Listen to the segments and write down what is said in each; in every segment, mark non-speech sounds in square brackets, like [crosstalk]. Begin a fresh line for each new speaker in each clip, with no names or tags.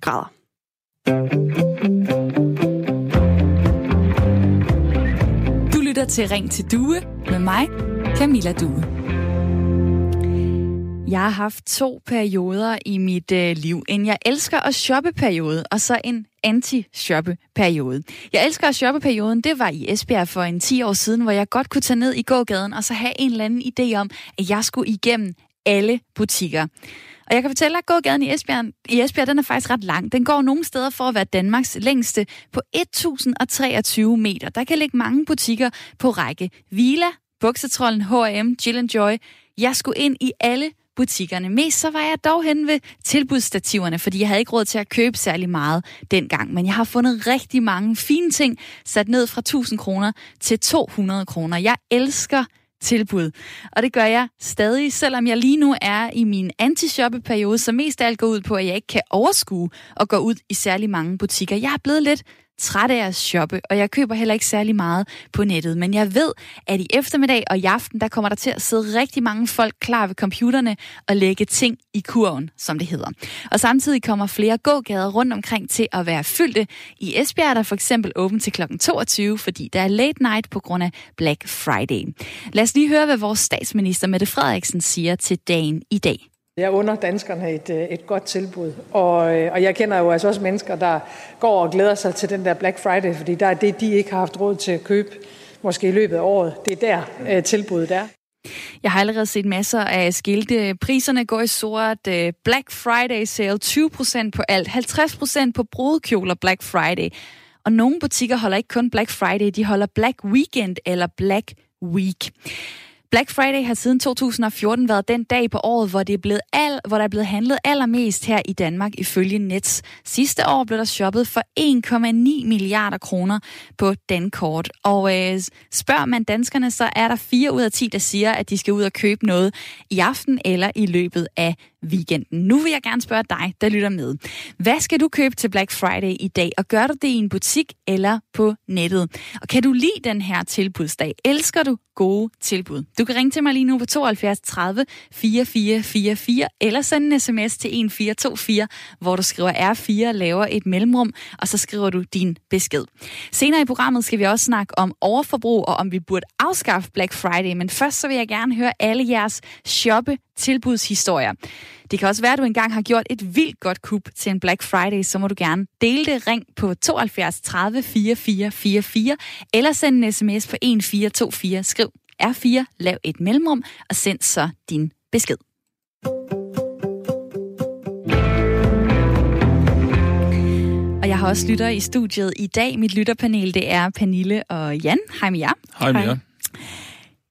grader.
Du lytter til Ring til Due med mig, Camilla Due. Jeg har haft to perioder i mit øh, liv. En jeg elsker at shoppe-periode, og så en anti-shoppe-periode. Jeg elsker at shoppe-perioden, det var i Esbjerg for en 10 år siden, hvor jeg godt kunne tage ned i gågaden og så have en eller anden idé om, at jeg skulle igennem alle butikker. Og jeg kan fortælle dig, at gågaden i Esbjerg, i Esbjerg den er faktisk ret lang. Den går nogle steder for at være Danmarks længste på 1023 meter. Der kan ligge mange butikker på række. Vila, Buksetrollen, H&M, Jill Joy. Jeg skulle ind i alle butikkerne. Mest så var jeg dog hen ved tilbudsstativerne, fordi jeg havde ikke råd til at købe særlig meget dengang. Men jeg har fundet rigtig mange fine ting sat ned fra 1000 kroner til 200 kroner. Jeg elsker tilbud. Og det gør jeg stadig, selvom jeg lige nu er i min anti-shoppe-periode, som mest af alt går ud på, at jeg ikke kan overskue og gå ud i særlig mange butikker. Jeg er blevet lidt træt af at shoppe, og jeg køber heller ikke særlig meget på nettet. Men jeg ved, at i eftermiddag og i aften, der kommer der til at sidde rigtig mange folk klar ved computerne og lægge ting i kurven, som det hedder. Og samtidig kommer flere gågader rundt omkring til at være fyldte. I Esbjerg er der for eksempel åben til kl. 22, fordi der er late night på grund af Black Friday. Lad os lige høre, hvad vores statsminister Mette Frederiksen siger til dagen i dag.
Jeg under danskerne et, øh, et godt tilbud, og, øh, og jeg kender jo altså også mennesker, der går og glæder sig til den der Black Friday, fordi der er det, de ikke har haft råd til at købe, måske i løbet af året. Det er der uh, tilbuddet er.
Jeg har allerede set masser af skilte. Priserne går i sort. Black Friday sale 20% på alt, 50% på brudekjoler Black Friday. Og nogle butikker holder ikke kun Black Friday, de holder Black Weekend eller Black Week. Black Friday har siden 2014 været den dag på året, hvor, det er blevet al, hvor der er blevet handlet allermest her i Danmark ifølge Nets. Sidste år blev der shoppet for 1,9 milliarder kroner på Dankort. Og øh, spørger man danskerne, så er der 4 ud af 10, der siger, at de skal ud og købe noget i aften eller i løbet af weekenden. Nu vil jeg gerne spørge dig, der lytter med. Hvad skal du købe til Black Friday i dag, og gør du det i en butik eller på nettet? Og kan du lide den her tilbudsdag? Elsker du gode tilbud? Du kan ringe til mig lige nu på 72 30 4444 eller sende en sms til 1424, hvor du skriver R4, laver et mellemrum, og så skriver du din besked. Senere i programmet skal vi også snakke om overforbrug og om vi burde afskaffe Black Friday, men først så vil jeg gerne høre alle jeres shoppe tilbudshistorier. Det kan også være, at du engang har gjort et vildt godt kub til en Black Friday, så må du gerne dele det. Ring på 72 30 4444 eller send en sms på 1424. Skriv R4, lav et mellemrum og send så din besked. Og jeg har også lytter i studiet i dag. Mit lytterpanel, det er Pernille og Jan. Hej med jer.
Hej med jer.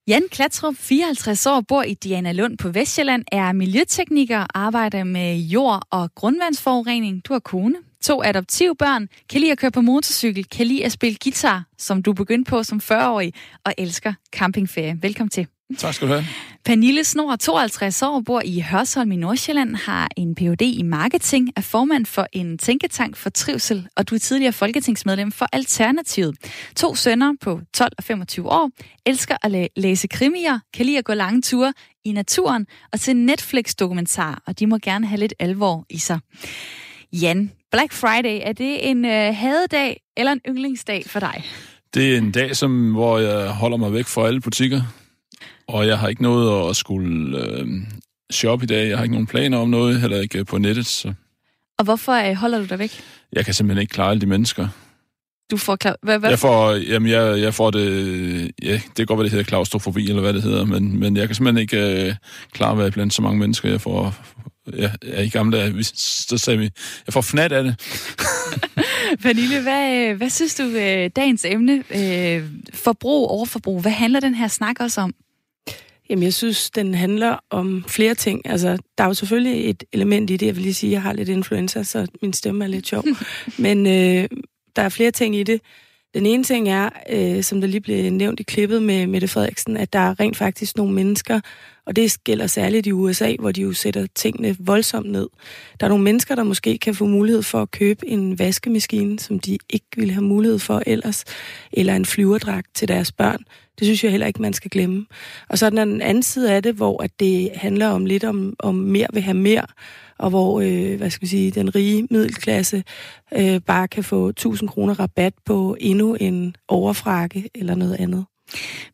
Jan Klatrup, 54 år, bor i Diana Lund på Vestjylland, er miljøtekniker, arbejder med jord- og grundvandsforurening. Du har kone, to adoptivbørn, kan lide at køre på motorcykel, kan lide at spille guitar, som du begyndte på som 40-årig, og elsker campingferie. Velkommen til.
Tak skal du have.
Pernille Snor, 52 år, bor i Hørsholm i Nordsjælland, har en Ph.D. i marketing, er formand for en tænketank for trivsel, og du er tidligere folketingsmedlem for Alternativet. To sønner på 12 og 25 år, elsker at læ- læse krimier, kan lide at gå lange ture i naturen og se Netflix-dokumentar, og de må gerne have lidt alvor i sig. Jan, Black Friday, er det en øh, hadedag eller en yndlingsdag for dig?
Det er en dag, som, hvor jeg holder mig væk fra alle butikker. Og jeg har ikke noget at skulle øh, shoppe i dag. Jeg har ikke nogen planer om noget, heller ikke på nettet. Så
Og hvorfor øh, holder du dig væk?
jeg kan simpelthen ikke klare alle de mennesker.
Du får klar... Hvad, hvad?
Jeg får, jamen jeg, jeg får det, ja, det kan godt være, det hedder klaustrofobi, eller hvad det hedder, men, men jeg kan simpelthen ikke øh, klare at være blandt så mange mennesker. Jeg får, ja, ja, i gamle dage, så sagde vi, jeg får fnat af det. [laughs]
Pernille, hvad, hvad synes du, øh, dagens emne, øh, forbrug, overforbrug, hvad handler den her snak også om?
Jamen, jeg synes, den handler om flere ting. Altså, der er jo selvfølgelig et element i det. Jeg vil lige sige, at jeg har lidt influenza, så min stemme er lidt sjov. [laughs] Men øh, der er flere ting i det. Den ene ting er, øh, som der lige blev nævnt i klippet med Mette Frederiksen, at der er rent faktisk nogle mennesker, Og det gælder særligt i USA, hvor de jo sætter tingene voldsomt ned. Der er nogle mennesker, der måske kan få mulighed for at købe en vaskemaskine, som de ikke ville have mulighed for ellers, eller en flyverdragt til deres børn. Det synes jeg heller ikke, man skal glemme. Og så er der den anden side af det, hvor at det handler om lidt om, om mere vil have mere, og hvor øh, hvad skal vi sige, den rige middelklasse øh, bare kan få 1000 kroner rabat på endnu en overfrakke eller noget andet.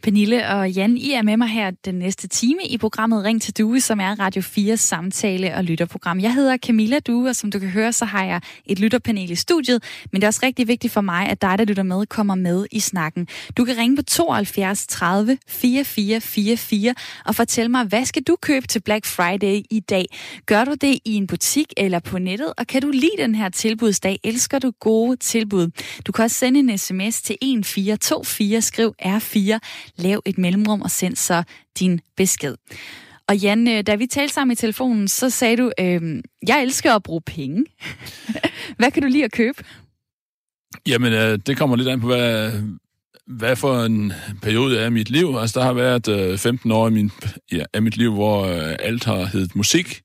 Pernille og Jan, I er med mig her den næste time i programmet Ring til Due, som er Radio 4 samtale- og lytterprogram. Jeg hedder Camilla Due, og som du kan høre, så har jeg et lytterpanel i studiet, men det er også rigtig vigtigt for mig, at dig, der lytter med, kommer med i snakken. Du kan ringe på 72 30 44 44 og fortælle mig, hvad skal du købe til Black Friday i dag? Gør du det i en butik eller på nettet, og kan du lide den her tilbudsdag? Elsker du gode tilbud? Du kan også sende en sms til 1424, skriv R4 4. Lav et mellemrum og send så din besked. Og Jan, øh, da vi talte sammen i telefonen, så sagde du, øh, jeg elsker at bruge penge. [laughs] hvad kan du lide at købe?
Jamen, øh, det kommer lidt an på, hvad, hvad for en periode af mit liv. Altså, der har været øh, 15 år af, min, ja, af mit liv, hvor øh, alt har heddet musik.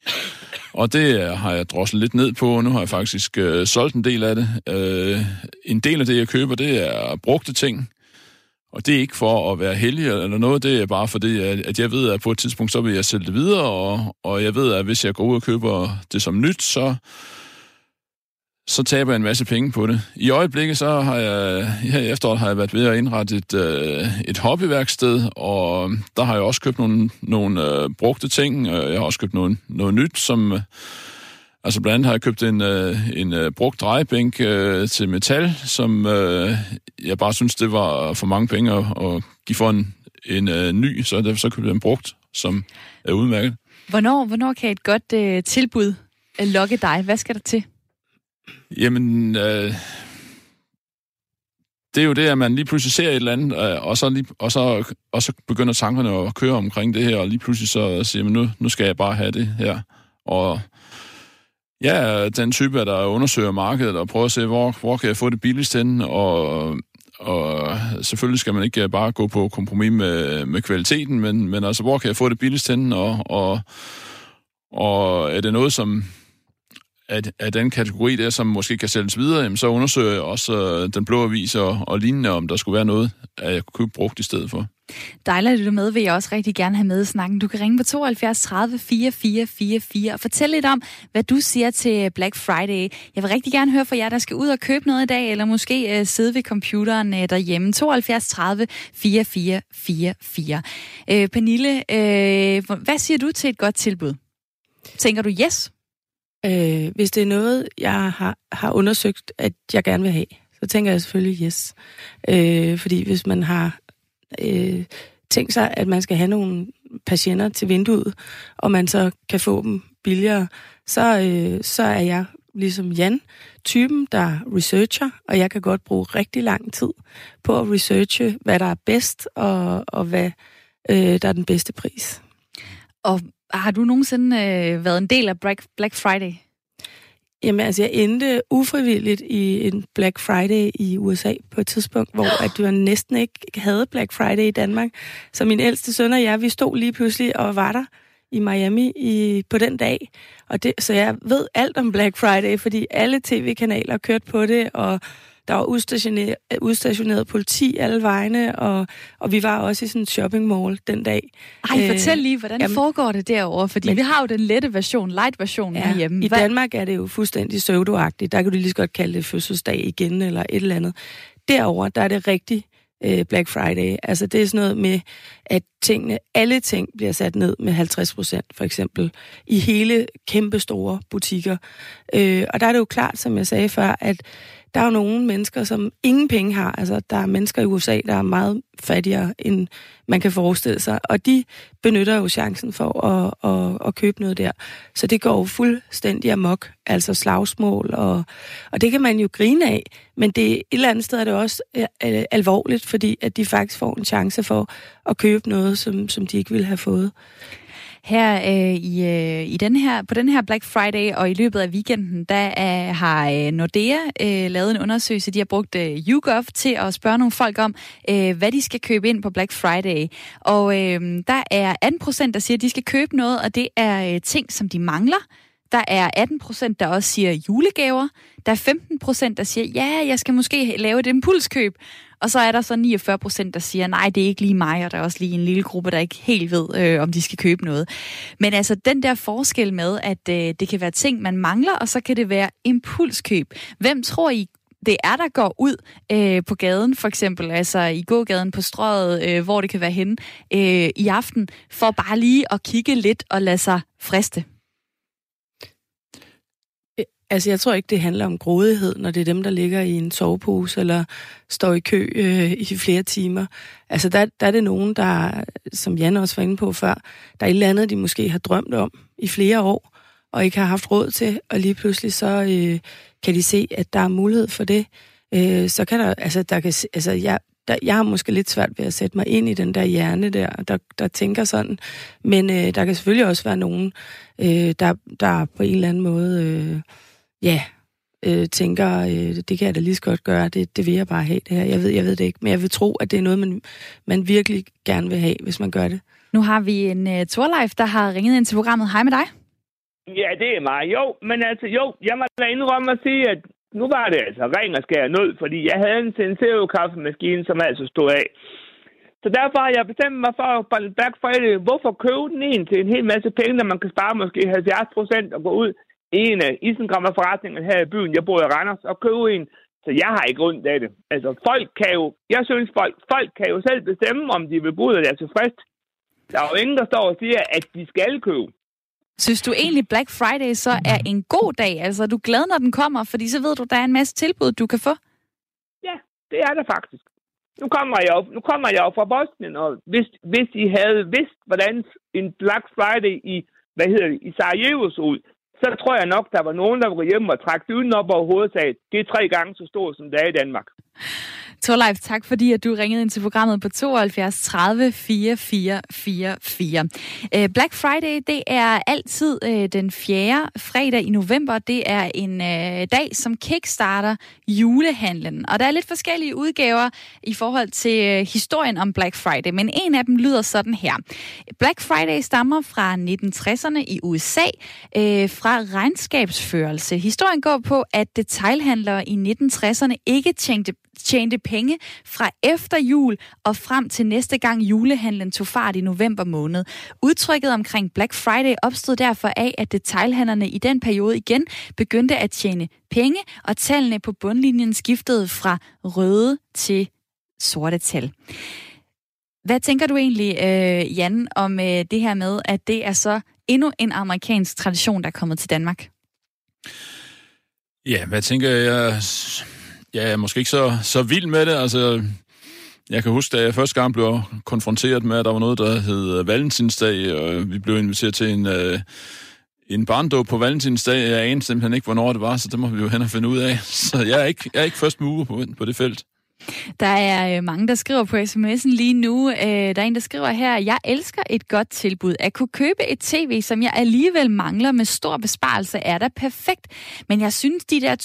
Og det øh, har jeg droslet lidt ned på, og nu har jeg faktisk øh, solgt en del af det. Øh, en del af det, jeg køber, det er brugte ting. Og det er ikke for at være heldig eller noget, det er bare fordi, at jeg ved, at på et tidspunkt, så vil jeg sælge det videre, og, og jeg ved, at hvis jeg går ud og køber det som nyt, så, så taber jeg en masse penge på det. I øjeblikket, så har jeg, her i efteråret, har jeg været ved at indrette et, øh, et hobbyværksted, og der har jeg også købt nogle, nogle øh, brugte ting. Øh, jeg har også købt noget, noget nyt, som Altså blandt andet har jeg købt en, øh, en øh, brugt drejebænk øh, til metal, som øh, jeg bare synes, det var for mange penge at, at give for en, en øh, ny, så derfor så købte jeg en brugt, som er udmærket.
Hvornår, hvornår kan et godt øh, tilbud øh, lokke dig? Hvad skal der til?
Jamen, øh, det er jo det, at man lige pludselig ser et eller andet, øh, og, så lige, og, så, og så begynder tankerne at køre omkring det her, og lige pludselig så siger man, nu, nu skal jeg bare have det her. Og jeg er den type, der undersøger markedet og prøver at se, hvor, hvor kan jeg få det billigst hen, og, og selvfølgelig skal man ikke bare gå på kompromis med, med kvaliteten, men, men altså, hvor kan jeg få det billigst hen, og, og, og er det noget, som af, af den kategori der, som måske kan sælges videre, jamen, så undersøger jeg også øh, den blå avis og, og lignende, om der skulle være noget, at jeg kunne købe brugt i stedet for.
Dejligt, at lytte med, vil jeg også rigtig gerne have med i snakken. Du kan ringe på 72 30 44 44 og fortælle lidt om, hvad du siger til Black Friday. Jeg vil rigtig gerne høre fra jer, der skal ud og købe noget i dag, eller måske uh, sidde ved computeren uh, derhjemme. 72 30 44 44. Uh, Pernille, uh, hvad siger du til et godt tilbud? Tænker du yes?
Øh, hvis det er noget, jeg har, har undersøgt, at jeg gerne vil have, så tænker jeg selvfølgelig yes. Øh, fordi hvis man har øh, tænkt sig, at man skal have nogle patienter til vinduet, og man så kan få dem billigere, så, øh, så er jeg ligesom Jan, typen, der researcher, og jeg kan godt bruge rigtig lang tid på at researche, hvad der er bedst, og, og hvad øh, der er den bedste pris.
Og har du nogensinde øh, været en del af Black, Black Friday?
Jamen altså, jeg endte ufrivilligt i en Black Friday i USA på et tidspunkt, hvor [gasps] at du næsten ikke havde Black Friday i Danmark. Så min ældste søn og jeg, vi stod lige pludselig og var der i Miami i, på den dag. Og det, så jeg ved alt om Black Friday, fordi alle tv-kanaler kørte på det, og der var udstationeret, udstationeret politi alle vegne, og, og vi var også i sådan en shopping mall den dag.
Ej, fortæl lige, hvordan jamen, foregår det derovre? Fordi men, vi har jo den lette version, light version ja, herhjemme.
I Hvad? Danmark er det jo fuldstændig pseudoagtigt. Der kan du lige så godt kalde det fødselsdag igen, eller et eller andet. Derover der er det rigtig øh, Black Friday. Altså det er sådan noget med, at tingene, alle ting bliver sat ned med 50 procent, for eksempel, i hele kæmpe store butikker. Øh, og der er det jo klart, som jeg sagde før, at der er jo nogle mennesker, som ingen penge har. Altså, der er mennesker i USA, der er meget fattigere, end man kan forestille sig. Og de benytter jo chancen for at, at, at købe noget der. Så det går jo fuldstændig amok. Altså slagsmål, og, og det kan man jo grine af. Men det, et eller andet sted er det også øh, øh, alvorligt, fordi at de faktisk får en chance for at købe noget, som, som de ikke ville have fået.
Her øh, i, øh, i den her, på den her Black Friday og i løbet af weekenden, der øh, har øh, Nordea øh, lavet en undersøgelse. De har brugt øh, YouGov til at spørge nogle folk om, øh, hvad de skal købe ind på Black Friday. Og øh, der er 18 procent, der siger, at de skal købe noget, og det er øh, ting, som de mangler. Der er 18 procent, der også siger julegaver. Der er 15 procent, der siger, ja, jeg skal måske lave et impulskøb. Og så er der så 49 procent, der siger, nej, det er ikke lige mig, og der er også lige en lille gruppe, der ikke helt ved, øh, om de skal købe noget. Men altså, den der forskel med, at øh, det kan være ting, man mangler, og så kan det være impulskøb. Hvem tror I det er, der går ud øh, på gaden, for eksempel, altså i gågaden på strøget, øh, hvor det kan være henne øh, i aften, for bare lige at kigge lidt og lade sig friste?
Altså, jeg tror ikke, det handler om grådighed, når det er dem, der ligger i en sovepose eller står i kø øh, i flere timer. Altså, der, der er det nogen, der, som Jan også var inde på før, der er et eller andet, de måske har drømt om i flere år, og ikke har haft råd til, og lige pludselig så øh, kan de se, at der er mulighed for det. Øh, så kan der, altså, der kan, altså, jeg, der, jeg har måske lidt svært ved at sætte mig ind i den der hjerne der, der, der tænker sådan. Men øh, der kan selvfølgelig også være nogen, øh, der, der på en eller anden måde... Øh, ja, øh, tænker, øh, det kan jeg da lige så godt gøre, det, det vil jeg bare have det her. Jeg ved, jeg ved det ikke, men jeg vil tro, at det er noget, man, man virkelig gerne vil have, hvis man gør det.
Nu har vi en uh, Torleif, der har ringet ind til programmet. Hej med dig.
Ja, det er mig. Jo, men altså, jo, jeg må da indrømme at sige, at nu var det altså ring og skære nød, fordi jeg havde en Senseo kaffemaskine, som altså stod af. Så derfor har jeg bestemt mig for at Black Friday, hvorfor købe den en til en hel masse penge, når man kan spare måske 70 procent og gå ud en af isengrammer forretninger her i byen. Jeg bor i Randers og køber en. Så jeg har ikke rundt af det. Altså, folk kan jo... Jeg synes, folk, folk kan jo selv bestemme, om de vil bruge det er tilfreds. Der er jo ingen, der står og siger, at de skal købe.
Synes du egentlig, Black Friday så er en god dag? Altså, er du glad, når den kommer? Fordi så ved du, der er en masse tilbud, du kan få.
Ja, det er der faktisk. Nu kommer jeg op, nu kommer jeg op fra Boston, og hvis, hvis I havde vidst, hvordan en Black Friday i, hvad hedder det, i Sarajevo så ud, så tror jeg nok, der var nogen, der var hjemme og trak dynen op over hovedet og sagde, det er tre gange så stort, som det er i Danmark.
Torleif, tak fordi at du ringede ind til programmet på 72 30 4444. Black Friday, det er altid øh, den fjerde fredag i november. Det er en øh, dag, som kickstarter julehandlen. Og der er lidt forskellige udgaver i forhold til øh, historien om Black Friday, men en af dem lyder sådan her. Black Friday stammer fra 1960'erne i USA fra regnskabsførelse. Historien går på, at detailhandlere i 1960'erne ikke tjente tjente penge fra efter jul og frem til næste gang julehandlen tog fart i november måned. Udtrykket omkring Black Friday opstod derfor af, at detailhandlerne i den periode igen begyndte at tjene penge, og tallene på bundlinjen skiftede fra røde til sorte tal. Hvad tænker du egentlig, øh, Jan, om øh, det her med, at det er så endnu en amerikansk tradition, der er kommet til Danmark?
Ja, hvad tænker jeg? Ja, måske ikke så, så vild med det. Altså, jeg kan huske, da jeg første gang blev konfronteret med, at der var noget, der hed øh, Valentinsdag, og vi blev inviteret til en, øh, en barndåb på Valentinsdag. Jeg anede simpelthen ikke, hvornår det var, så det må vi jo hen og finde ud af. [laughs] Så jeg er ikke, jeg er ikke først mover på, på det felt.
Der er øh, mange, der skriver på sms'en lige nu. Øh, der er en, der skriver her, jeg elsker et godt tilbud. At kunne købe et tv, som jeg alligevel mangler med stor besparelse, er da perfekt. Men jeg synes, de der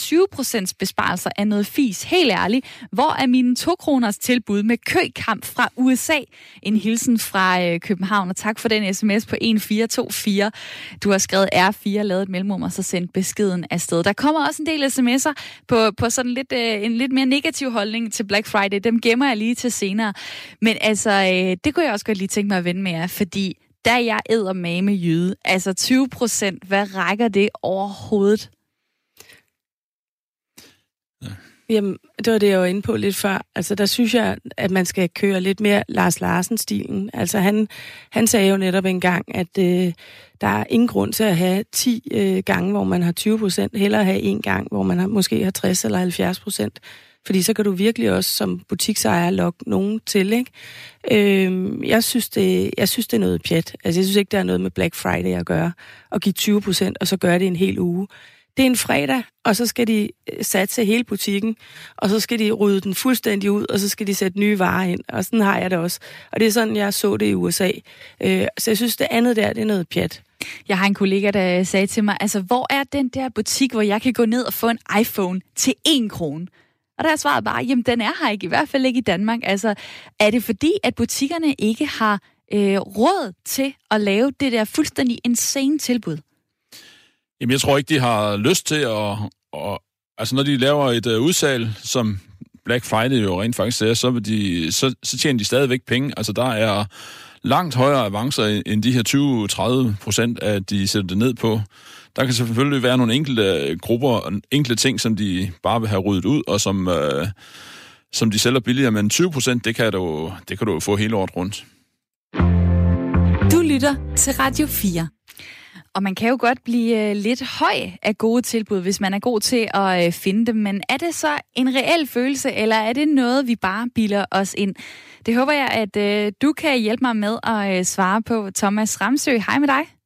20% besparelser er noget fis. Helt ærligt, hvor er mine 2 kroners tilbud med køkamp fra USA? En hilsen fra øh, København, og tak for den sms på 1424. Du har skrevet R4, lavet et mellemrum, og så sendt beskeden afsted. Der kommer også en del sms'er på, på sådan lidt, en lidt mere negativ holdning til Black Friday, dem gemmer jeg lige til senere. Men altså, øh, det kunne jeg også godt lige tænke mig at vende med jer, fordi der jeg æder med jyde, altså 20 procent, hvad rækker det overhovedet?
Jamen, det var det, jeg var inde på lidt før. Altså, der synes jeg, at man skal køre lidt mere Lars Larsen-stilen. Altså, han, han sagde jo netop engang, at øh, der er ingen grund til at have 10 øh, gange, hvor man har 20 procent. Hellere have en gang, hvor man har, måske har 60 eller 70 procent. Fordi så kan du virkelig også som butiksejer lokke nogen til, ikke? Øhm, jeg, synes, det, jeg synes, det er noget pjat. Altså, jeg synes ikke, det er noget med Black Friday at gøre. At give 20 procent, og så gøre det en hel uge. det er en fredag, og så skal de øh, satse hele butikken, og så skal de rydde den fuldstændig ud, og så skal de sætte nye varer ind. Og sådan har jeg det også. Og det er sådan, jeg så det i USA. Øh, så jeg synes, det andet der, det er noget pjat.
Jeg har en kollega, der sagde til mig, altså, hvor er den der butik, hvor jeg kan gå ned og få en iPhone til 1 krone? Og der er svaret bare, jamen den er her ikke, i hvert fald ikke i Danmark. Altså, er det fordi, at butikkerne ikke har øh, råd til at lave det der fuldstændig insane tilbud?
Jamen, jeg tror ikke, de har lyst til at... at altså, når de laver et øh, uh, udsalg, som Black Friday jo rent faktisk er, så, vil de, så, så tjener de stadigvæk penge. Altså, der er langt højere avancer end de her 20-30 procent, at de sætter det ned på. Der kan selvfølgelig være nogle enkelte øh, grupper, enkelte ting, som de bare vil have ryddet ud, og som, øh, som de sælger billigere, men 20 procent, det, kan du, det kan du få hele året rundt.
Du lytter til Radio 4. Og man kan jo godt blive øh, lidt høj af gode tilbud, hvis man er god til at øh, finde dem. Men er det så en reel følelse, eller er det noget, vi bare bilder os ind? Det håber jeg, at du kan hjælpe mig med at svare på. Thomas Ramsø, hej med dig.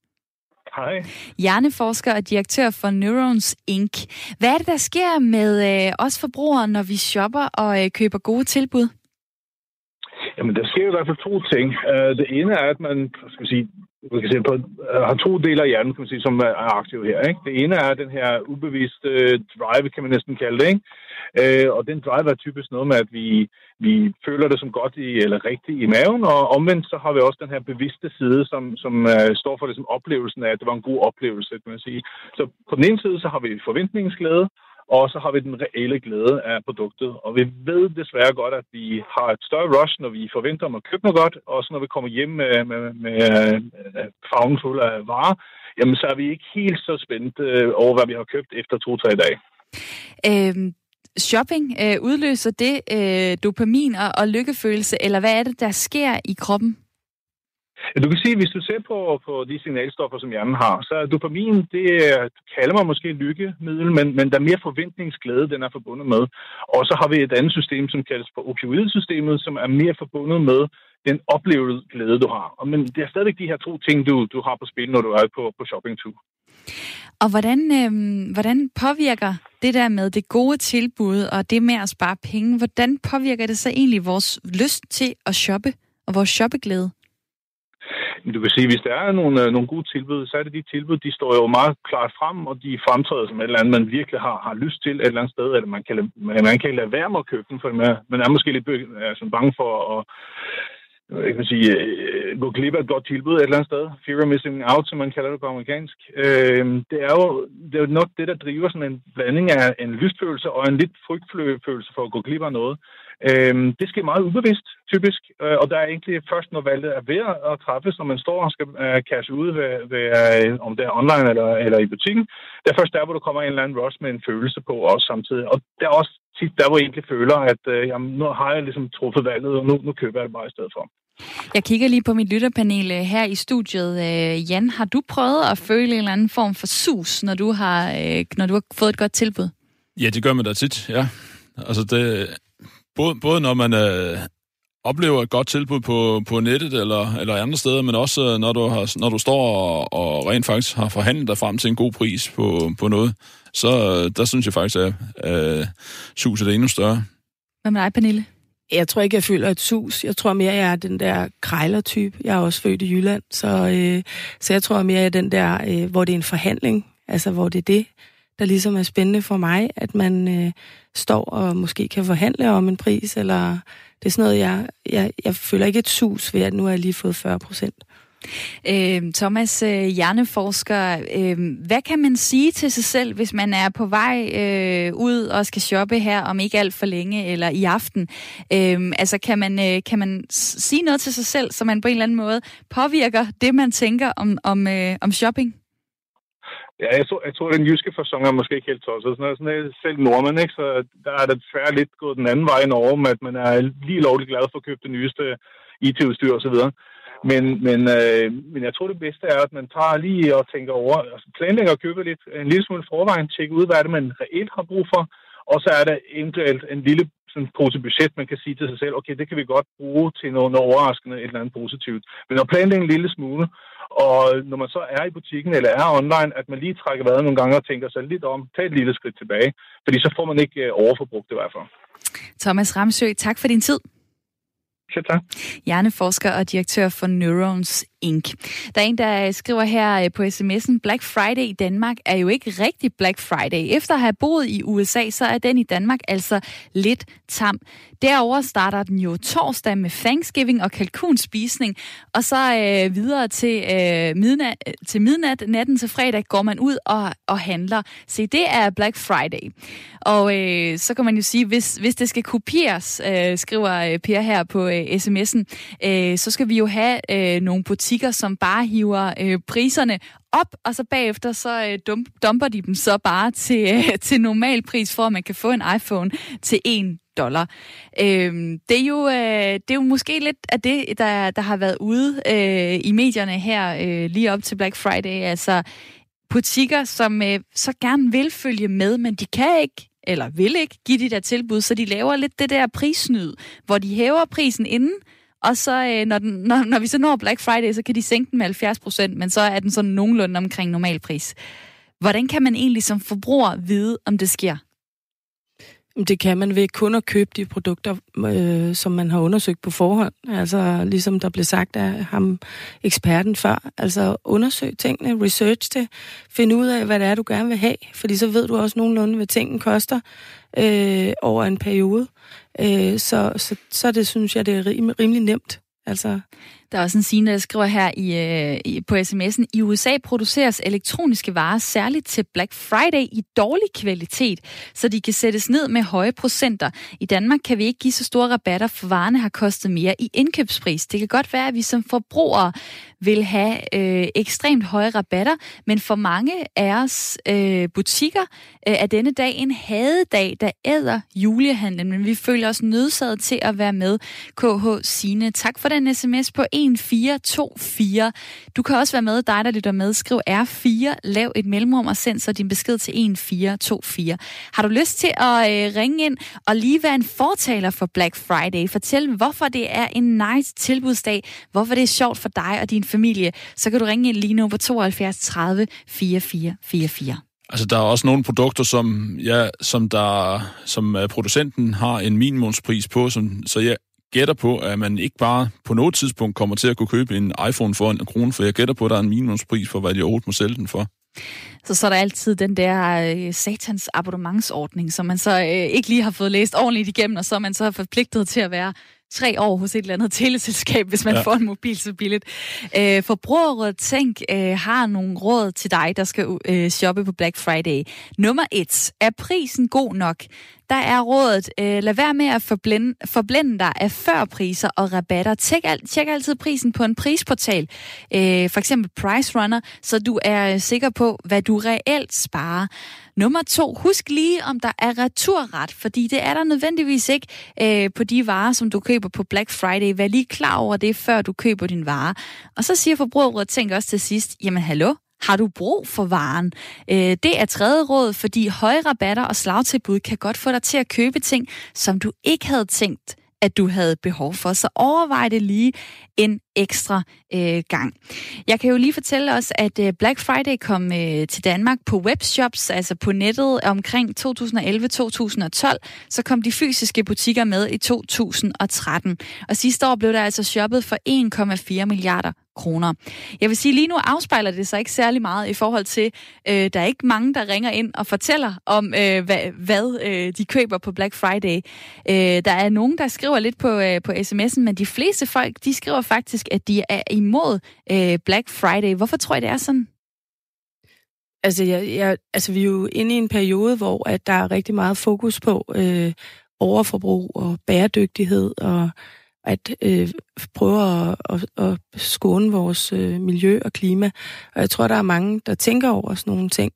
Hej.
Hjerneforsker og direktør for Neurons Inc. Hvad er det, der sker med os forbrugere, når vi shopper og køber gode tilbud?
Jamen, der sker i hvert fald to ting. Det ene er, at man skal sige, man kan se på, øh, har to dele af hjernen, kan man sige, som er aktive her. Ikke? Det ene er den her ubevidste øh, drive, kan man næsten kalde det. Ikke? Øh, og den drive er typisk noget med, at vi, vi føler det som godt i, eller rigtigt i maven, og omvendt så har vi også den her bevidste side, som, som uh, står for det, som oplevelsen af, at det var en god oplevelse, kan man sige. Så på den ene side, så har vi forventningsglæde, og så har vi den reelle glæde af produktet. Og vi ved desværre godt, at vi har et større rush, når vi forventer om at købe noget godt, og så når vi kommer hjem med, med, med med farven fuld af varer, jamen så er vi ikke helt så spændte øh, over, hvad vi har købt efter to-tre dage.
Øhm shopping, øh, udløser det øh, dopamin og, og lykkefølelse, eller hvad er det, der sker i kroppen?
Du kan sige, at hvis du ser på, på de signalstoffer, som hjernen har, så er dopamin, det øh, kalder man måske lykkemiddel, men, men der er mere forventningsglæde, den er forbundet med. Og så har vi et andet system, som kaldes for opioidsystemet, som er mere forbundet med den oplevede glæde, du har. Men det er stadigvæk de her to ting, du, du har på spil, når du er på, på shoppingtur.
Og hvordan, øh, hvordan påvirker det der med det gode tilbud og det med at spare penge, hvordan påvirker det så egentlig vores lyst til at shoppe og vores shoppeglæde?
Du vil sige, hvis der er nogle, øh, nogle gode tilbud, så er det de tilbud, de står jo meget klart frem, og de fremtræder som et eller andet, man virkelig har, har lyst til et eller andet sted, eller man kan, man kan lade være med at købe dem, for man, man er måske lidt altså, bange for at øh, jeg kan sige, øh, gå glip af et godt tilbud et eller andet sted. Fear of missing out, som man kalder det på amerikansk. Øh, det, er jo, det er jo nok det, der driver sådan en blanding af en lystfølelse og en lidt frygtfølelse for at gå glip af noget. Øhm, det sker meget ubevidst, typisk, øh, og der er egentlig først, når valget er ved at træffes, når man står og skal øh, cashe ud, ved, ved, øh, om det er online eller, eller i butikken. Det er først der, hvor du kommer en eller anden rush med en følelse på også samtidig. Og det er også tit der, hvor jeg egentlig føler, at øh, jamen, nu har jeg ligesom truffet valget, og nu, nu køber jeg det bare i stedet for.
Jeg kigger lige på mit lytterpanel øh, her i studiet. Øh, Jan, har du prøvet at føle en eller anden form for sus, når du har, øh, når du har fået et godt tilbud?
Ja, det gør man da tit, ja. Altså, det, både, både når man øh, oplever et godt tilbud på, på nettet eller, eller andre steder, men også øh, når du, har, når du står og, og rent faktisk har forhandlet dig frem til en god pris på, på noget, så øh, der synes jeg faktisk, at øh, suset er endnu større.
Hvad med dig, Pernille?
Jeg tror ikke, jeg føler et sus. Jeg tror mere, jeg er den der krejler-type. Jeg er også født i Jylland, så, øh, så jeg tror mere, jeg er den der, øh, hvor det er en forhandling. Altså, hvor det er det, der ligesom er spændende for mig, at man øh, står og måske kan forhandle om en pris, eller det er sådan noget, jeg, jeg, jeg føler ikke et sus ved, at nu har jeg lige fået 40 procent.
Øh, Thomas, øh, hjerneforsker, øh, hvad kan man sige til sig selv, hvis man er på vej øh, ud og skal shoppe her om ikke alt for længe eller i aften? Øh, altså kan man, øh, kan man sige noget til sig selv, så man på en eller anden måde påvirker det, man tænker om, om, øh, om shopping?
Ja, jeg tror, jeg tror, den jyske fasong er måske ikke helt tosset. Sådan er, sådan er selv nordmænd, ikke? så der er det færre lidt gået den anden vej i Norge, med at man er lige lovligt glad for at købe det nyeste e IT-udstyr osv. Men, men, øh, men jeg tror, det bedste er, at man tager lige og tænker over, altså planlægger at købe lidt, en lille smule forvejen, tjekke ud, hvad er det, man reelt har brug for, og så er der eventuelt en lille sådan en pose budget, man kan sige til sig selv, okay, det kan vi godt bruge til noget, noget overraskende, et eller andet positivt. Men at planlægge en lille smule, og når man så er i butikken eller er online, at man lige trækker vejret nogle gange og tænker sig lidt om, tag et lille skridt tilbage, fordi så får man ikke øh, overforbrugt i hvert fald.
Thomas Ramsø, tak for din tid.
Selv tak.
Hjerneforsker og direktør for Neurons Inc. Der er en, der skriver her øh, på sms'en, Black Friday i Danmark er jo ikke rigtig Black Friday. Efter at have boet i USA, så er den i Danmark altså lidt tam. Derover starter den jo torsdag med Thanksgiving og kalkunspisning, og så øh, videre til, øh, midnat, til midnat, natten til fredag, går man ud og, og handler. Se, det er Black Friday. Og øh, så kan man jo sige, hvis, hvis det skal kopieres, øh, skriver øh, Per her på øh, Øh, sms'en, øh, så skal vi jo have øh, nogle butikker, butikker, som bare hiver øh, priserne op, og så bagefter så øh, dump, dumper de dem så bare til, øh, [laughs] til normal pris, for at man kan få en iPhone til 1 dollar. Øh, det, er jo, øh, det er jo måske lidt af det, der, der har været ude øh, i medierne her øh, lige op til Black Friday. Altså butikker, som øh, så gerne vil følge med, men de kan ikke eller vil ikke give de der tilbud, så de laver lidt det der prissnyd, hvor de hæver prisen inden, og så, øh, når, den, når, når vi så når Black Friday, så kan de sænke den med 70 procent, men så er den sådan nogenlunde omkring normalpris. Hvordan kan man egentlig som forbruger vide, om det sker?
Det kan man ved kun at købe de produkter, øh, som man har undersøgt på forhånd. Altså ligesom der blev sagt af ham, eksperten før. Altså undersøg tingene, research det, find ud af, hvad det er, du gerne vil have. Fordi så ved du også nogenlunde, hvad tingene koster øh, over en periode. Øh, så, så, så det synes jeg, det er rimelig nemt. Altså,
der er også en scene, der skriver her i, øh, i, på sms'en. I USA produceres elektroniske varer særligt til Black Friday i dårlig kvalitet, så de kan sættes ned med høje procenter. I Danmark kan vi ikke give så store rabatter, for varerne har kostet mere i indkøbspris. Det kan godt være, at vi som forbrugere vil have øh, ekstremt høje rabatter, men for mange af os øh, butikker øh, er denne dag en hadedag, der æder julehandlen, men vi føler os nødsaget til at være med. KH Sine, tak for den sms på 1424. Du kan også være med, dig der lytter med. Skriv R4, lav et mellemrum og send så din besked til 1424. Har du lyst til at øh, ringe ind og lige være en fortaler for Black Friday? Fortæl, hvorfor det er en nice tilbudsdag, hvorfor det er sjovt for dig og din familie, så kan du ringe ind lige nu på 72 30 44 44.
Altså, der er også nogle produkter, som, ja, som, der, som øh, producenten har en minimumspris på, som, så jeg gætter på, at man ikke bare på noget tidspunkt kommer til at kunne købe en iPhone for en krone, for jeg gætter på, at der er en minimumspris for, hvad de overhovedet må sælge den for.
Så så er der altid den der øh, satans abonnementsordning, som man så øh, ikke lige har fået læst ordentligt igennem, og så er man så forpligtet til at være tre år hos et eller andet teleselskab, hvis man ja. får en mobil så billigt. Øh, Forbrugerrådet Tænk øh, har nogle råd til dig, der skal øh, shoppe på Black Friday. Nummer et. Er prisen god nok? Der er rådet, øh, lad være med at forblænde, forblænde dig af førpriser og rabatter. Tjek, tjek altid prisen på en prisportal, øh, for eksempel Price Runner, så du er sikker på, hvad du reelt sparer. Nummer to, husk lige, om der er returret, fordi det er der nødvendigvis ikke øh, på de varer, som du køber på Black Friday. Vær lige klar over det, før du køber din vare. Og så siger Forbrugerrådet, tænk også til sidst, jamen hallo, har du brug for varen? Øh, det er tredje råd, fordi høje rabatter og slagtilbud kan godt få dig til at købe ting, som du ikke havde tænkt at du havde behov for. Så overvej det lige en ekstra øh, gang. Jeg kan jo lige fortælle os, at øh, Black Friday kom øh, til Danmark på webshops, altså på nettet omkring 2011-2012. Så kom de fysiske butikker med i 2013. Og sidste år blev der altså shoppet for 1,4 milliarder kroner. Jeg vil sige, lige nu afspejler det sig ikke særlig meget i forhold til, øh, der er ikke mange, der ringer ind og fortæller om, øh, hvad, hvad øh, de køber på Black Friday. Øh, der er nogen, der skriver lidt på, øh, på sms'en, men de fleste folk, de skriver faktisk, at de er imod øh, Black Friday. Hvorfor tror I, det er sådan?
Altså, jeg, jeg, altså, vi er jo inde i en periode, hvor at der er rigtig meget fokus på øh, overforbrug og bæredygtighed og at øh, prøve at, at, at skåne vores øh, miljø og klima. Og jeg tror, der er mange, der tænker over sådan nogle ting.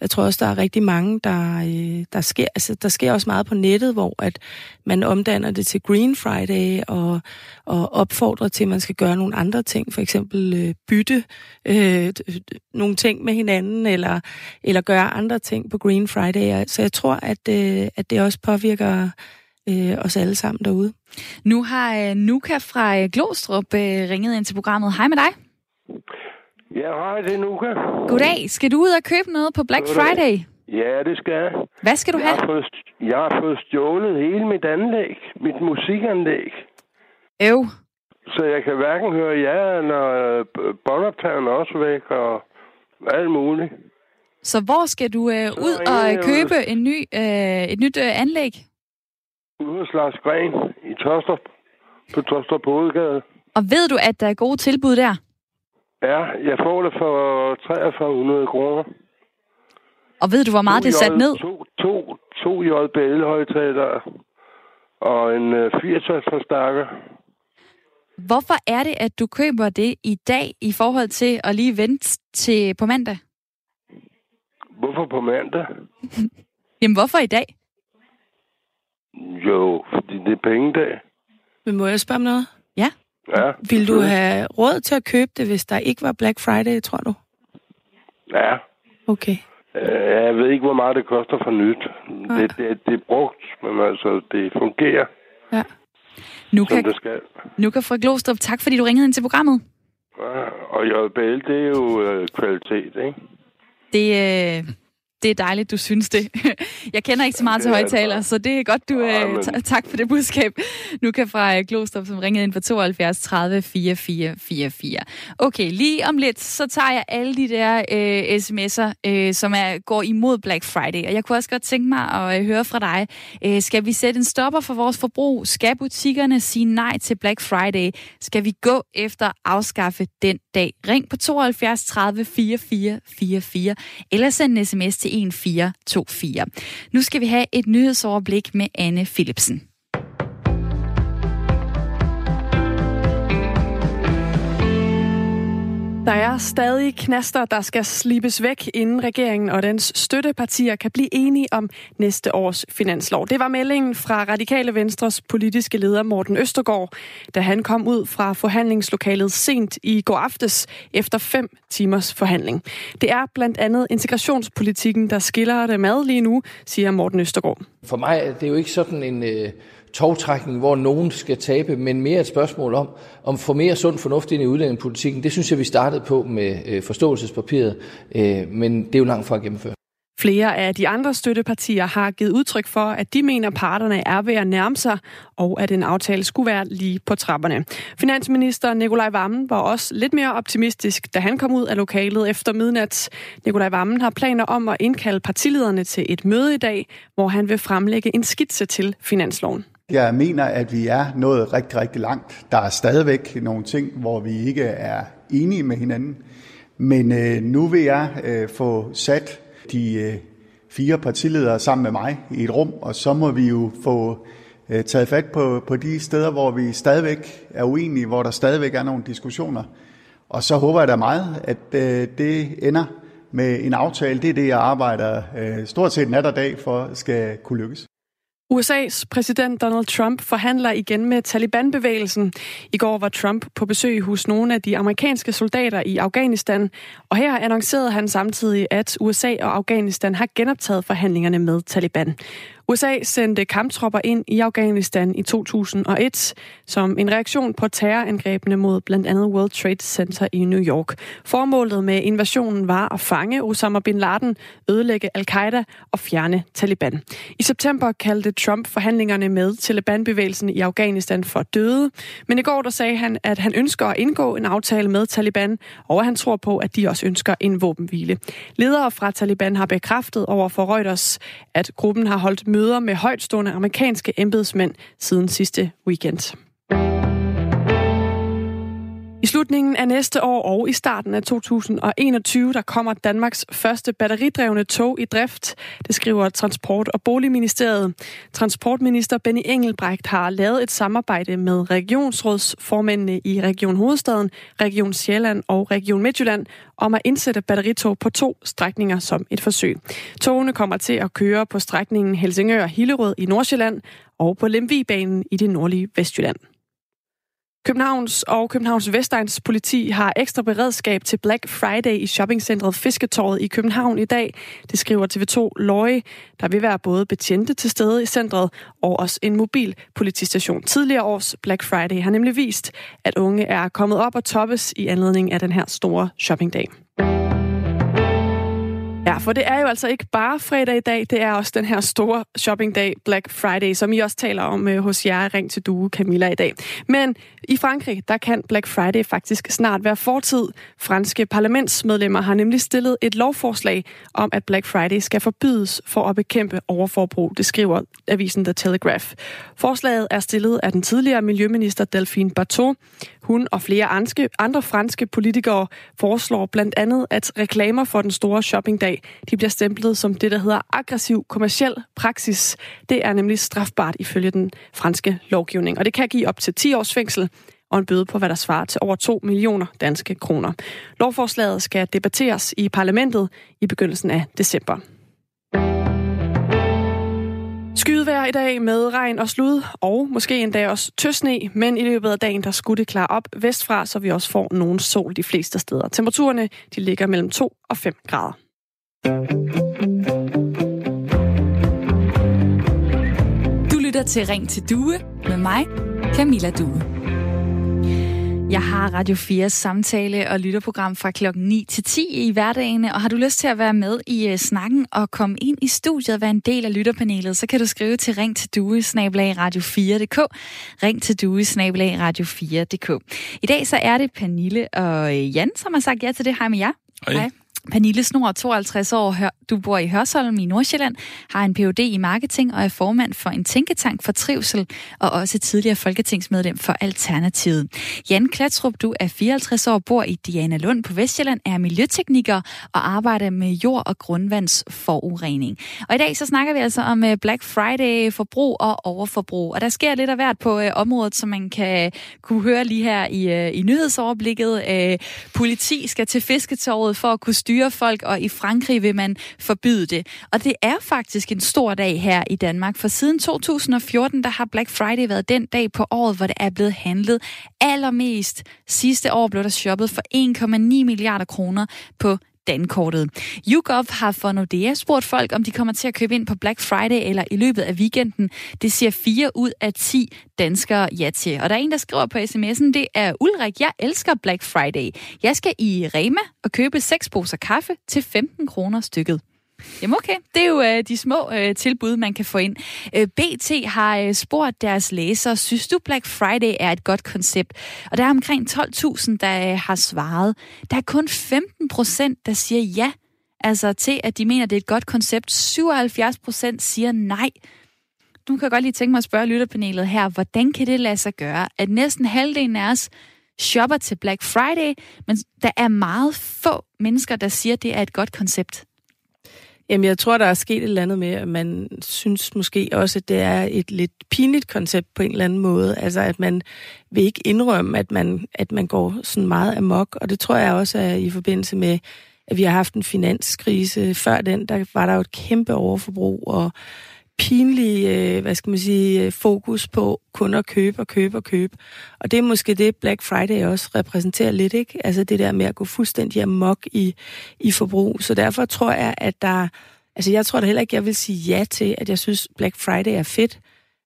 Jeg tror også, der er rigtig mange, der, øh, der sker, altså, der sker også meget på nettet, hvor at man omdanner det til Green Friday og, og opfordrer til, at man skal gøre nogle andre ting. For eksempel øh, bytte øh, nogle ting med hinanden, eller, eller gøre andre ting på Green Friday. Så jeg tror, at, øh, at det også påvirker øh, os alle sammen derude.
Nu har øh, Nuka fra øh, Glostrup øh, ringet ind til programmet. Hej med dig.
Ja, hej, det er Nuka.
Goddag. Skal du ud og købe noget på Black
Goddag.
Friday?
Ja, det skal jeg.
Hvad skal du
Jeg
have?
har, fået, jeg har fået stjålet hele mit anlæg, mit musikanlæg.
Øv.
Så jeg kan hverken høre jer, eller øh, båndoptageren er også væk, og alt muligt.
Så hvor skal du øh, ud og købe en ny, øh, et nyt øh, anlæg?
Ude hos Lars Gren i Tostrup, på Tostrup Hovedgade.
Og ved du, at der er gode tilbud der?
Ja, jeg får det for 4300 kroner.
Og ved du, hvor meget det er sat ned?
To, to, to JBL-højtalere og en øh, 80 forstærker.
Hvorfor er det, at du køber det i dag i forhold til at lige vente til på mandag?
Hvorfor på mandag? [laughs]
Jamen, hvorfor i dag?
Jo, fordi det er pengedag.
Men må jeg spørge om noget?
Ja.
Ja,
Vil du have råd til at købe det, hvis der ikke var Black Friday, tror du?
Ja.
Okay.
Øh, Jeg ved ikke, hvor meget det koster for nyt. Det, det, det er brugt, men altså, det fungerer,
Ja.
Nu kan,
det skal.
nu kan fra Glostrup, tak fordi du ringede ind til programmet.
Ja, og JBL, det er jo øh, kvalitet, ikke?
Det, øh, det er dejligt, du synes det. Jeg kender ikke så meget til
er
højtaler,
bare.
så det er godt, du... Øh, ta- tak for det budskab. Nu kan fra øh, Glostrup, som ringede ind på 72 30 44 44. Okay, lige om lidt, så tager jeg alle de der øh, sms'er, øh, som er, går imod Black Friday. Og jeg kunne også godt tænke mig at øh, høre fra dig. Øh, skal vi sætte en stopper for vores forbrug? Skal butikkerne sige nej til Black Friday? Skal vi gå efter at afskaffe den dag? Ring på 72 30 44 44, eller send en sms til 1424. Nu skal vi have et nyhedsoverblik med Anne Philipsen.
Der er stadig knaster, der skal slibes væk, inden regeringen og dens støttepartier kan blive enige om næste års finanslov. Det var meldingen fra Radikale Venstres politiske leder Morten Østergaard, da han kom ud fra forhandlingslokalet sent i går aftes efter fem timers forhandling. Det er blandt andet integrationspolitikken, der skiller det mad lige nu, siger Morten Østergaard.
For mig er det jo ikke sådan en øh, togtrækning, hvor nogen skal tabe, men mere et spørgsmål om, om få mere sund fornuft ind i udlændingepolitikken. Det synes jeg, vi startede på med øh, forståelsespapiret, øh, men det er jo langt fra at gennemføre.
Flere af de andre støttepartier har givet udtryk for, at de mener, at parterne er ved at nærme sig, og at en aftale skulle være lige på trapperne. Finansminister Nikolaj Vammen var også lidt mere optimistisk, da han kom ud af lokalet efter midnat. Nikolaj Vammen har planer om at indkalde partilederne til et møde i dag, hvor han vil fremlægge en skitse til finansloven.
Jeg mener, at vi er nået rigtig, rigtig langt. Der er stadigvæk nogle ting, hvor vi ikke er enige med hinanden. Men øh, nu vil jeg øh, få sat de øh, fire partiledere sammen med mig i et rum, og så må vi jo få øh, taget fat på, på de steder, hvor vi stadigvæk er uenige, hvor der stadigvæk er nogle diskussioner. Og så håber jeg da meget, at øh, det ender med en aftale. Det er det, jeg arbejder øh, stort set nat og dag for, skal kunne lykkes.
USA's præsident Donald Trump forhandler igen med Taliban-bevægelsen. I går var Trump på besøg hos nogle af de amerikanske soldater i Afghanistan, og her annoncerede han samtidig, at USA og Afghanistan har genoptaget forhandlingerne med Taliban. USA sendte kamptropper ind i Afghanistan i 2001 som en reaktion på terrorangrebene mod blandt andet World Trade Center i New York. Formålet med invasionen var at fange Osama bin Laden, ødelægge al-Qaida og fjerne Taliban. I september kaldte Trump forhandlingerne med Taliban-bevægelsen i Afghanistan for døde, men i går der sagde han, at han ønsker at indgå en aftale med Taliban, og at han tror på, at de også ønsker en våbenhvile. Ledere fra Taliban har bekræftet over for Reuters, at gruppen har holdt møder med højtstående amerikanske embedsmænd siden sidste weekend. I slutningen af næste år og i starten af 2021, der kommer Danmarks første batteridrevne tog i drift. Det skriver Transport- og Boligministeriet. Transportminister Benny Engelbrecht har lavet et samarbejde med regionsrådsformændene i Region Hovedstaden, Region Sjælland og Region Midtjylland om at indsætte batteritog på to strækninger som et forsøg. Togene kommer til at køre på strækningen Helsingør-Hillerød i Nordsjælland og på Lemvigbanen i det nordlige Vestjylland. Københavns og Københavns Vestegns politi har ekstra beredskab til Black Friday i shoppingcentret Fisketorvet i København i dag. Det skriver TV2 Løje. Der vil være både betjente til stede i centret og også en mobil politistation. Tidligere års Black Friday har nemlig vist, at unge er kommet op og toppes i anledning af den her store shoppingdag. Ja, for det er jo altså ikke bare fredag i dag, det er også den her store shoppingdag, Black Friday, som I også taler om øh, hos jer Ring til Due, Camilla, i dag. Men i Frankrig, der kan Black Friday faktisk snart være fortid. Franske parlamentsmedlemmer har nemlig stillet et lovforslag om, at Black Friday skal forbydes for at bekæmpe overforbrug, det skriver avisen The Telegraph. Forslaget er stillet af den tidligere miljøminister Delphine Bateau. Hun og flere andre franske politikere foreslår blandt andet, at reklamer for den store shoppingdag de bliver stemplet som det, der hedder aggressiv kommersiel praksis. Det er nemlig strafbart ifølge den franske lovgivning, og det kan give op til 10 års fængsel og en bøde på, hvad der svarer til over 2 millioner danske kroner. Lovforslaget skal debatteres i parlamentet i begyndelsen af december. Skydevejr i dag med regn og slud, og måske endda også tøsne, men i løbet af dagen der skulle det klare op vestfra, så vi også får nogen sol de fleste steder. Temperaturerne de ligger mellem 2 og 5 grader.
Du lytter til Ring til Due med mig, Camilla Due. Jeg har Radio 4 samtale- og lytterprogram fra klokken 9 til 10 i hverdagen, og har du lyst til at være med i uh, snakken og komme ind i studiet og være en del af lytterpanelet, så kan du skrive til ring til due radio4.dk. Ring til due radio4.dk. I dag så er det Pernille og øh, Jan, som har sagt ja til det. Hej med jer.
Hej. Hej.
Pernille Snor, 52 år, du bor i Hørsholm i Nordsjælland, har en Ph.D. i marketing og er formand for en tænketank for trivsel, og også tidligere folketingsmedlem for Alternativet. Jan Klatrup, du er 54 år, bor i Diana Lund på Vestjylland, er miljøtekniker og arbejder med jord- og grundvandsforurening. Og i dag så snakker vi altså om øh, Black Friday, forbrug og overforbrug. Og der sker lidt af hvert på øh, området, som man kan kunne høre lige her i, øh, i nyhedsoverblikket. Øh, politi skal til fisketorvet for at kunne styre styre folk, og i Frankrig vil man forbyde det. Og det er faktisk en stor dag her i Danmark, for siden 2014, der har Black Friday været den dag på året, hvor det er blevet handlet allermest. Sidste år blev der shoppet for 1,9 milliarder kroner på dankortet. YouGov har for Nordea spurgt folk, om de kommer til at købe ind på Black Friday eller i løbet af weekenden. Det siger 4 ud af 10 danskere ja til. Og der er en, der skriver på sms'en, det er Ulrik, jeg elsker Black Friday. Jeg skal i Rema og købe seks poser kaffe til 15 kroner stykket. Jamen okay, det er jo øh, de små øh, tilbud, man kan få ind. Øh, BT har øh, spurgt deres læsere, synes du Black Friday er et godt koncept? Og der er omkring 12.000, der øh, har svaret. Der er kun 15 procent, der siger ja, altså til at de mener, det er et godt koncept. 77 procent siger nej. Nu kan jeg godt lige tænke mig at spørge lytterpanelet her, hvordan kan det lade sig gøre, at næsten halvdelen af os shopper til Black Friday, men der er meget få mennesker, der siger, det er et godt koncept?
Jamen, jeg tror, der er sket et eller andet med, at man synes måske også, at det er et lidt pinligt koncept på en eller anden måde. Altså, at man vil ikke indrømme, at man, at man går sådan meget amok. Og det tror jeg også er i forbindelse med, at vi har haft en finanskrise. Før den, der var der jo et kæmpe overforbrug, og pinlige, øh, hvad skal man sige, øh, fokus på kun at købe og købe og købe. Og det er måske det, Black Friday også repræsenterer lidt, ikke? Altså det der med at gå fuldstændig amok i, i forbrug. Så derfor tror jeg, at der... Altså jeg tror da heller ikke, jeg vil sige ja til, at jeg synes, Black Friday er fedt.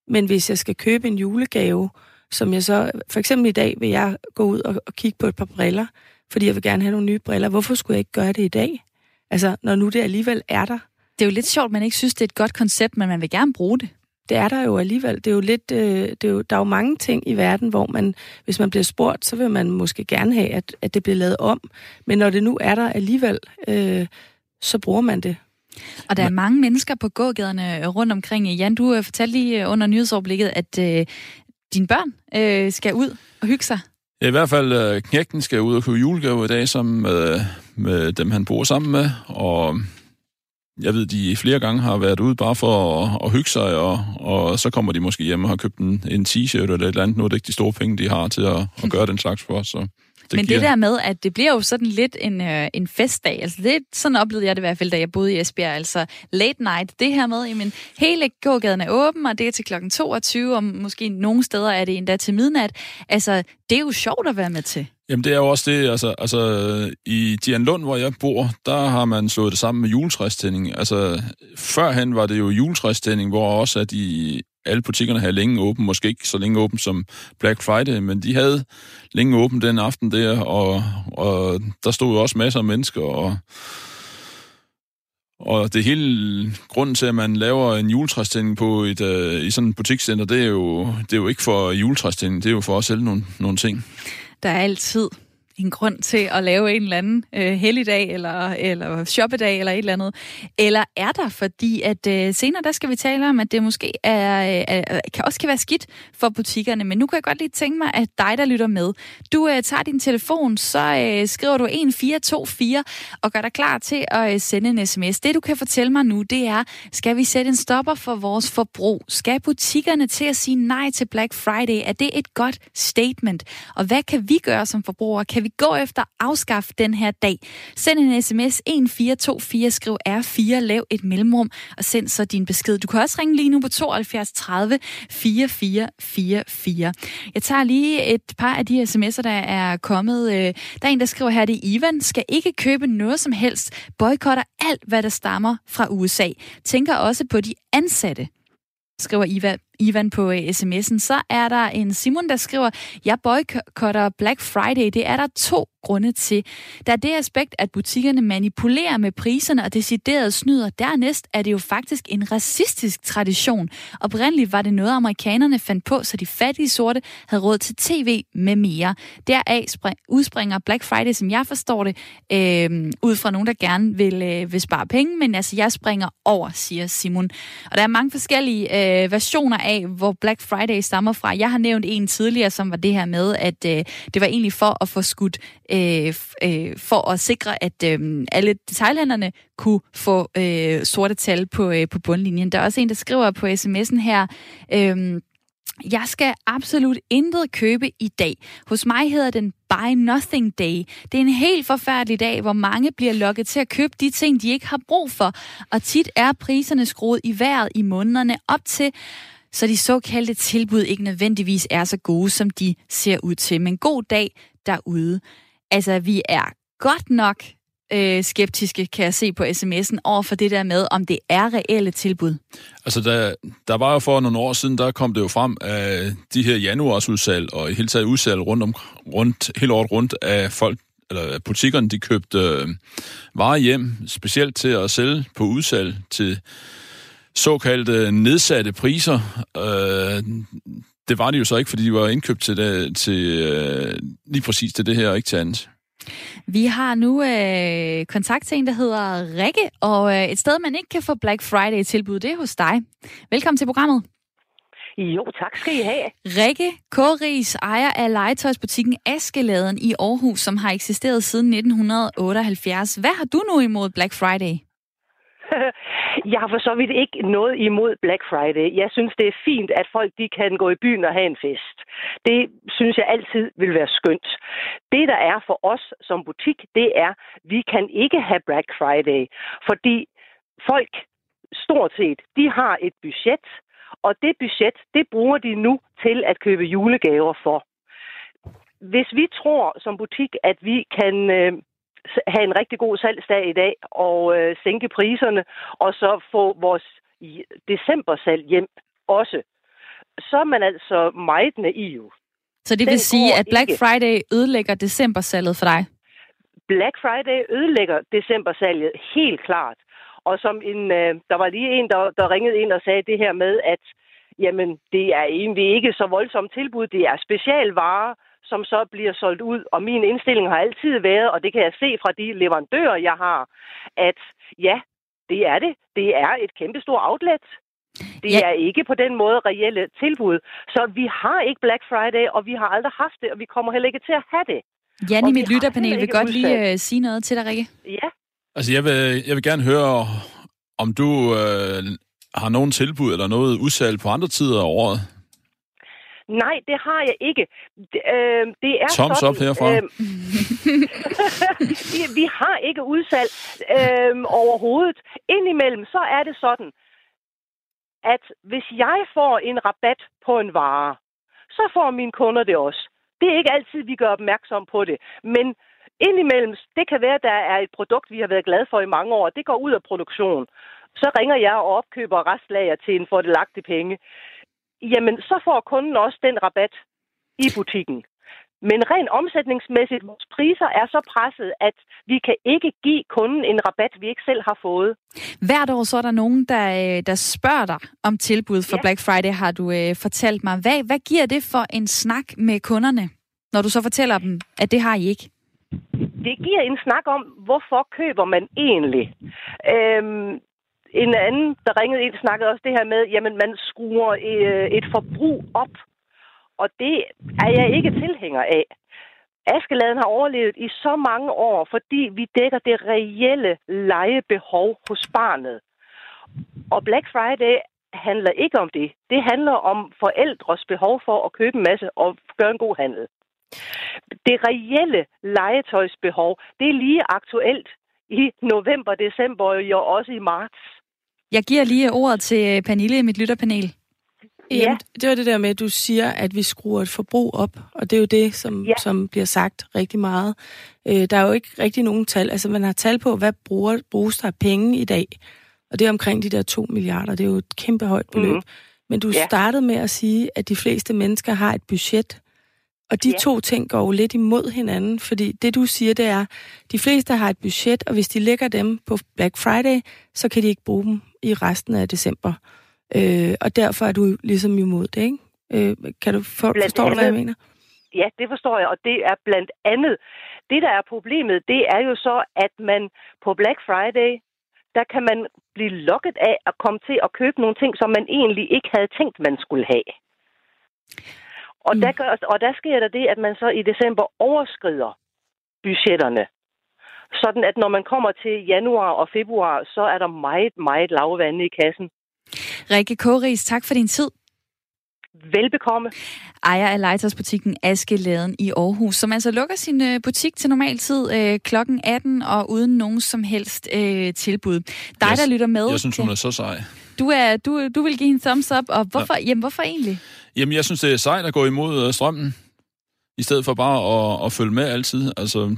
Men hvis jeg skal købe en julegave, som jeg så... For eksempel i dag vil jeg gå ud og, og kigge på et par briller, fordi jeg vil gerne have nogle nye briller. Hvorfor skulle jeg ikke gøre det i dag? Altså, når nu det alligevel er der,
det er jo lidt sjovt, man ikke synes, det er et godt koncept, men man vil gerne bruge det.
Det er der jo alligevel. Det er jo lidt, øh, det er jo, der er jo mange ting i verden, hvor man, hvis man bliver spurgt, så vil man måske gerne have, at, at det bliver lavet om. Men når det nu er der alligevel, øh, så bruger man det.
Og der er mange mennesker på gågaderne rundt omkring. Jan, du øh, fortalte lige under nyhedsoverblikket, at øh, dine børn øh, skal ud og hygge sig.
Ja, I hvert fald øh, knægten skal ud og købe julegave i dag sammen med, med dem, han bor sammen med. Og jeg ved, de flere gange har været ude bare for at, at hygge sig, og, og så kommer de måske hjem og har købt en, en t-shirt eller et eller andet. Nu er det ikke de store penge, de har til at, at [laughs] gøre den slags for. Så.
Men giver... det der med, at det bliver jo sådan lidt en, øh, en festdag, altså det, sådan oplevede jeg det i hvert fald, da jeg boede i Esbjerg, altså late night, det her med, jamen hele gågaden er åben, og det er til klokken 22, og måske nogle steder er det endda til midnat. Altså, det er jo sjovt at være med til.
Jamen, det er jo også det, altså, altså i Lund, hvor jeg bor, der har man slået det sammen med juletræstænding. Altså, førhen var det jo juletræstænding, hvor også at de alle butikkerne havde længe åben, måske ikke så længe åben som Black Friday, men de havde længe åben den aften der, og, og der stod jo også masser af mennesker, og, og det hele grunden til, at man laver en juletræstænding på et, uh, i sådan et butikscenter, det er jo, det er jo ikke for juletræstænding, det er jo for at sælge nogle, nogle ting.
Der er altid en grund til at lave en eller anden øh, helligdag eller, eller shoppedag eller et eller andet? Eller er der, fordi at øh, senere der skal vi tale om, at det måske er, øh, kan også kan være skidt for butikkerne, men nu kan jeg godt lige tænke mig, at dig, der lytter med, du øh, tager din telefon, så øh, skriver du 1424 og gør dig klar til at øh, sende en sms. Det du kan fortælle mig nu, det er, skal vi sætte en stopper for vores forbrug? Skal butikkerne til at sige nej til Black Friday? Er det et godt statement? Og hvad kan vi gøre som forbrugere? Kan vi gå efter afskaffe den her dag. Send en sms 1424, skriv R4, lav et mellemrum og send så din besked. Du kan også ringe lige nu på 72 30 4444. Jeg tager lige et par af de sms'er, der er kommet. Øh, der er en, der skriver her, det er Ivan, skal ikke købe noget som helst, boykotter alt, hvad der stammer fra USA. Tænker også på de ansatte skriver Iva, Ivan på øh, sms'en. Så er der en Simon, der skriver, jeg boykotter Black Friday. Det er der to grunde til. Der er det aspekt, at butikkerne manipulerer med priserne og decideret snyder. Dernæst er det jo faktisk en racistisk tradition. Oprindeligt var det noget, amerikanerne fandt på, så de fattige sorte havde råd til tv med mere. Deraf udspringer Black Friday, som jeg forstår det, øh, ud fra nogen, der gerne vil, øh, vil spare penge, men altså jeg springer over, siger Simon. Og der er mange forskellige øh, versioner af, hvor Black Friday stammer fra. Jeg har nævnt en tidligere, som var det her med, at øh, det var egentlig for at få skudt øh, øh, for at sikre, at øh, alle detaljhandlerne kunne få øh, sorte tal på, øh, på bundlinjen. Der er også en, der skriver på sms'en her, øh, jeg skal absolut intet købe i dag. Hos mig hedder den Buy Nothing Day. Det er en helt forfærdelig dag, hvor mange bliver lokket til at købe de ting, de ikke har brug for. Og tit er priserne skruet i vejret i månederne op til, så de såkaldte tilbud ikke nødvendigvis er så gode, som de ser ud til. Men god dag derude. Altså, vi er godt nok øh, skeptiske, kan jeg se på sms'en, over for det der med, om det er reelle tilbud.
Altså, der, der var jo for nogle år siden, der kom det jo frem af de her januarsudsalg, og i hele taget udsalg rundt om, rundt, hele året rundt af folk, eller butikkerne, de købte øh, varer hjem, specielt til at sælge på udsalg til såkaldte nedsatte priser. Øh, det var det jo så ikke, fordi de var indkøbt til, det, til øh, lige præcis til det her, og ikke til andet.
Vi har nu øh, kontakt til en, der hedder Rikke, og øh, et sted, man ikke kan få Black Friday-tilbud, det er hos dig. Velkommen til programmet.
Jo, tak skal I have.
Rikke Kåris ejer af legetøjsbutikken Askeladen i Aarhus, som har eksisteret siden 1978. Hvad har du nu imod Black Friday? [laughs]
Jeg har for så vidt ikke noget imod Black Friday. Jeg synes, det er fint, at folk de kan gå i byen og have en fest. Det synes jeg altid vil være skønt. Det, der er for os som butik, det er, vi kan ikke have Black Friday, fordi folk stort set, de har et budget, og det budget, det bruger de nu til at købe julegaver for. Hvis vi tror som butik, at vi kan øh, have en rigtig god salgsdag i dag og øh, sænke priserne, og så få vores decembersalg hjem også, så er man altså meget naiv.
Så det vil Den sige, at Black ikke. Friday ødelægger decembersalget for dig?
Black Friday ødelægger decembersalget helt klart. Og som en, øh, der var lige en, der, der ringede ind og sagde det her med, at jamen, det er egentlig ikke så voldsomt tilbud. Det er specialvarer, som så bliver solgt ud. Og min indstilling har altid været, og det kan jeg se fra de leverandører, jeg har, at ja, det er det. Det er et kæmpestort outlet. Det ja. er ikke på den måde reelle tilbud. Så vi har ikke Black Friday, og vi har aldrig haft det, og vi kommer heller ikke til at have det.
Jan i mit lytterpanel vil godt lige uh, sige noget til dig, Rikke.
Ja.
Altså, jeg vil, jeg vil gerne høre, om du øh, har nogen tilbud eller noget udsalg på andre tider af året?
Nej, det har jeg ikke. Det, øh, det er
Toms
sådan,
op herfra.
Øh, [laughs] vi, vi har ikke udsalg øh, overhovedet. Indimellem så er det sådan, at hvis jeg får en rabat på en vare, så får mine kunder det også. Det er ikke altid, vi gør opmærksom på det. Men indimellem, det kan være, at der er et produkt, vi har været glade for i mange år, det går ud af produktion. Så ringer jeg og opkøber restlager til en fordelagtig penge. Jamen, så får kunden også den rabat i butikken. Men rent omsætningsmæssigt, vores priser er så presset, at vi kan ikke give kunden en rabat, vi ikke selv har fået.
Hvert år så er der nogen, der, øh, der spørger dig om tilbud for ja. Black Friday, har du øh, fortalt mig. Hvad, hvad giver det for en snak med kunderne, når du så fortæller dem, at det har I ikke?
Det giver en snak om, hvorfor køber man egentlig. Øhm, en anden, der ringede ind, snakkede også det her med, jamen man skruer øh, et forbrug op og det er jeg ikke tilhænger af. Askeladen har overlevet i så mange år, fordi vi dækker det reelle lejebehov hos barnet. Og Black Friday handler ikke om det. Det handler om forældres behov for at købe en masse og gøre en god handel. Det reelle legetøjsbehov, det er lige aktuelt i november, december og også i marts.
Jeg giver lige ordet til Pernille i mit lytterpanel.
Ja. det var det der med, at du siger, at vi skruer et forbrug op, og det er jo det, som, ja. som bliver sagt rigtig meget. Øh, der er jo ikke rigtig nogen tal. Altså, man har tal på, hvad bruger, bruges der af penge i dag, og det er omkring de der 2 milliarder. Det er jo et kæmpe højt beløb. Mm. Men du ja. startede med at sige, at de fleste mennesker har et budget, og de ja. to ting går jo lidt imod hinanden, fordi det du siger, det er, de fleste har et budget, og hvis de lægger dem på Black Friday, så kan de ikke bruge dem i resten af december. Øh, og derfor er du ligesom imod det, ikke? Øh, kan du for, forstå, hvad jeg mener?
Ja, det forstår jeg, og det er blandt andet. Det, der er problemet, det er jo så, at man på Black Friday, der kan man blive lukket af at komme til at købe nogle ting, som man egentlig ikke havde tænkt, man skulle have. Og, mm. der, gør, og der sker der det, at man så i december overskrider budgetterne. Sådan at når man kommer til januar og februar, så er der meget, meget lavvande i kassen.
Rikke Kåris, tak for din tid.
Velbekomme.
Ejer af legetøjsbutikken Askeladen i Aarhus, som altså lukker sin øh, butik til normal tid øh, klokken 18 og uden nogen som helst øh, tilbud. Dig,
jeg,
der lytter med...
Jeg synes, hun er så sej.
Du, er, du, du vil give en thumbs up, og hvorfor, ja. jamen, hvorfor egentlig?
Jamen, jeg synes, det er sejt at gå imod øh, strømmen, i stedet for bare at, at følge med altid. Altså,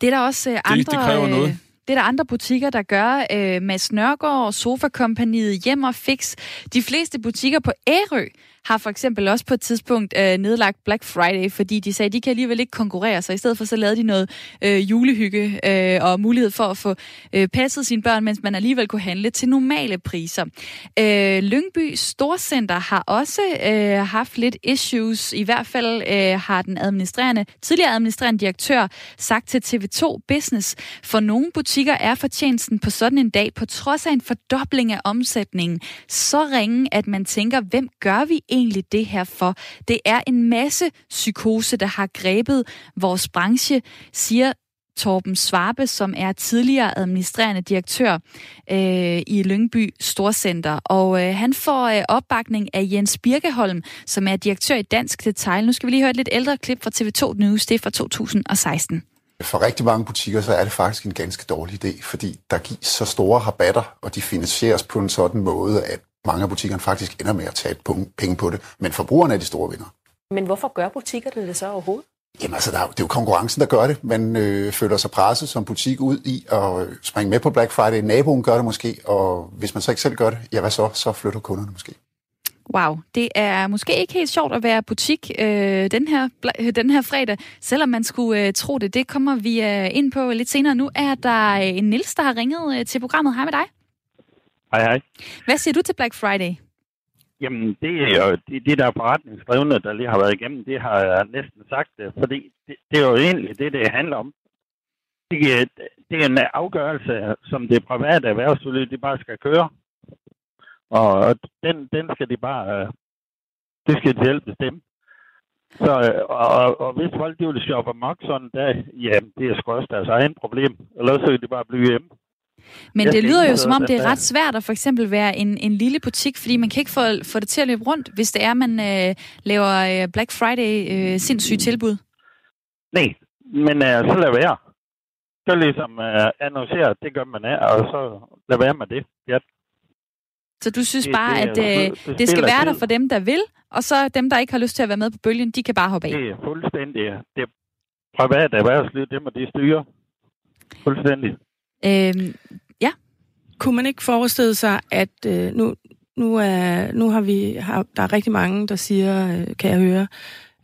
det er der også øh, andre...
Det, det kræver noget.
Det er der andre butikker, der gør. Øh, Mads Nørgaard, Sofa-kompaniet, Hjem og Fix. De fleste butikker på Ærø har for eksempel også på et tidspunkt øh, nedlagt Black Friday, fordi de sagde, at de kan alligevel ikke konkurrere, så i stedet for så lavede de noget øh, julehygge øh, og mulighed for at få øh, passet sine børn, mens man alligevel kunne handle til normale priser. Øh, Lyngby Storcenter har også øh, haft lidt issues, i hvert fald øh, har den administrerende, tidligere administrerende direktør sagt til TV2 Business, for nogle butikker er fortjenesten på sådan en dag, på trods af en fordobling af omsætningen, så ringe, at man tænker, hvem gør vi egentlig egentlig det her for? Det er en masse psykose, der har grebet vores branche, siger Torben Svarbe, som er tidligere administrerende direktør øh, i Lyngby Storcenter. Og øh, han får øh, opbakning af Jens Birkeholm, som er direktør i Dansk Detail. Nu skal vi lige høre et lidt ældre klip fra TV2 News, det er fra 2016.
For rigtig mange butikker, så er det faktisk en ganske dårlig idé, fordi der gives så store rabatter, og de finansieres på en sådan måde, at mange af butikkerne faktisk ender med at tage penge på det, men forbrugerne er de store vinder.
Men hvorfor gør butikkerne det så overhovedet?
Jamen altså, der er, det er jo konkurrencen, der gør det. Man øh, føler sig presset som butik ud i at springe med på Black Friday. Naboen gør det måske, og hvis man så ikke selv gør det, ja hvad så? Så flytter kunderne måske.
Wow, det er måske ikke helt sjovt at være butik øh, den, her, den her fredag, selvom man skulle øh, tro det. Det kommer vi øh, ind på lidt senere. Nu er der en Nils, der har ringet øh, til programmet. Hej med dig.
Hej, hej.
Hvad siger du til Black Friday?
Jamen, det er jo de, de der forretningsdrivende, der lige har været igennem, det har jeg næsten sagt det, fordi det, det er jo egentlig det, det handler om. Det, det er en afgørelse, som det private erhvervsliv, de bare skal køre. Og den, den skal de bare, det skal de selv bestemme. Så, og, og hvis folk de vil shoppe amok sådan der, ja, det er sgu også deres egen problem. Ellers så kan de bare blive hjemme.
Men
Jeg
det lyder jo som om, det er ret svært at for eksempel være en, en lille butik, fordi man kan ikke få, få det til at løbe rundt, hvis det er, man øh, laver øh, Black Friday øh, sindssyge tilbud.
Nej, men uh, så lad være. Så ligesom uh, annoncere, det gør man af, og så lad være med det. Ja.
Så du synes
Det-
bare,
det
at
det-
øh,
det
det skal være der for dem, der vil, og så dem, der ikke har lyst til at være med på bølgen, de kan bare hoppe af.
Det er fuldstændig... Det er privat erhvervsliv, det må de styre. Fuldstændig.
Øhm, ja.
Kunne man ikke forestille sig, at øh, nu, nu, er, nu har vi har, der er rigtig mange, der siger, øh, kan jeg høre,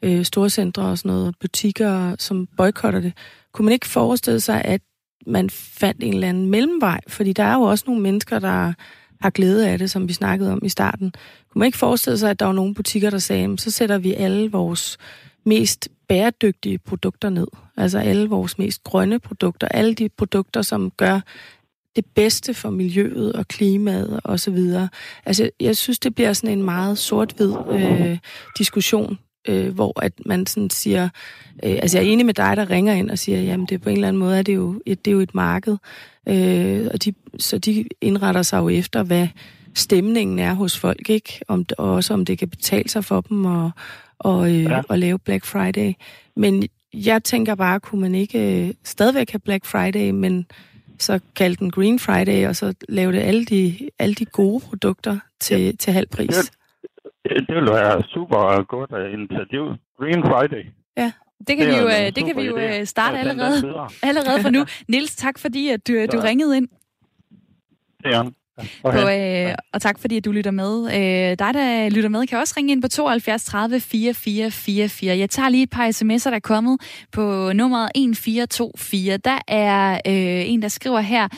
øh, storcentre og sådan noget, butikker, som boykotter det. Kunne man ikke forestille sig, at man fandt en eller anden mellemvej? Fordi der er jo også nogle mennesker, der har glæde af det, som vi snakkede om i starten. Kunne man ikke forestille sig, at der var nogle butikker, der sagde, så sætter vi alle vores mest bæredygtige produkter ned. Altså alle vores mest grønne produkter, alle de produkter, som gør det bedste for miljøet og klimaet og så videre. Altså, jeg synes, det bliver sådan en meget sort-hvid øh, diskussion, øh, hvor at man sådan siger, øh, altså jeg er enig med dig, der ringer ind og siger, jamen det er på en eller anden måde, er det jo et, det er jo et marked, øh, og de, så de indretter sig jo efter, hvad stemningen er hos folk, ikke? Om, og også om det kan betale sig for dem og, og, øh, ja. at lave Black Friday. Men jeg tænker bare, kunne man ikke øh, stadigvæk have Black Friday, men så kalde den Green Friday, og så lave det alle de, alle de gode produkter til, ja. til halv pris.
Det, det, det vil være super godt uh, initiativ. Green Friday.
Ja, det kan
Det
vi
er
jo, øh, det kan vi jo
idé.
øh, starte
Ja,
allerede, allerede fra nu. [laughs] Nils, tak fordi, at du, du
Ja.
ringede ind.
Det er han.
På, øh, og tak fordi, du lytter med. Øh, dig, der lytter med, kan også ringe ind på 72 30 4444. Jeg tager lige et par sms'er, der er kommet på nummeret 1424. Der er øh, en, der skriver her,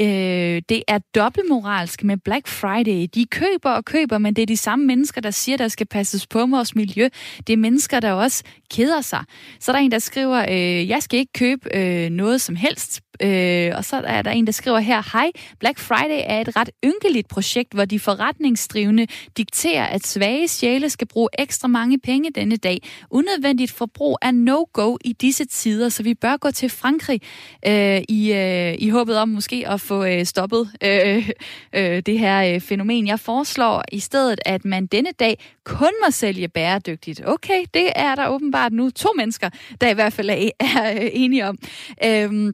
øh, det er dobbeltmoralsk med Black Friday. De køber og køber, men det er de samme mennesker, der siger, der skal passes på vores miljø. Det er mennesker, der også keder sig. Så er der en, der skriver, øh, jeg skal ikke købe øh, noget som helst. Øh, og så er der en, der skriver her, hej, Black Friday er et ret ynkeligt projekt, hvor de forretningsdrivende dikterer, at svage sjæle skal bruge ekstra mange penge denne dag. Unødvendigt forbrug er no-go i disse tider, så vi bør gå til Frankrig øh, i, øh, i håbet om måske at få øh, stoppet øh, øh, det her øh, fænomen. Jeg foreslår i stedet, at man denne dag kun må sælge bæredygtigt. Okay, det er der åbenbart nu to mennesker, der i hvert fald er, er øh, enige om. Øh,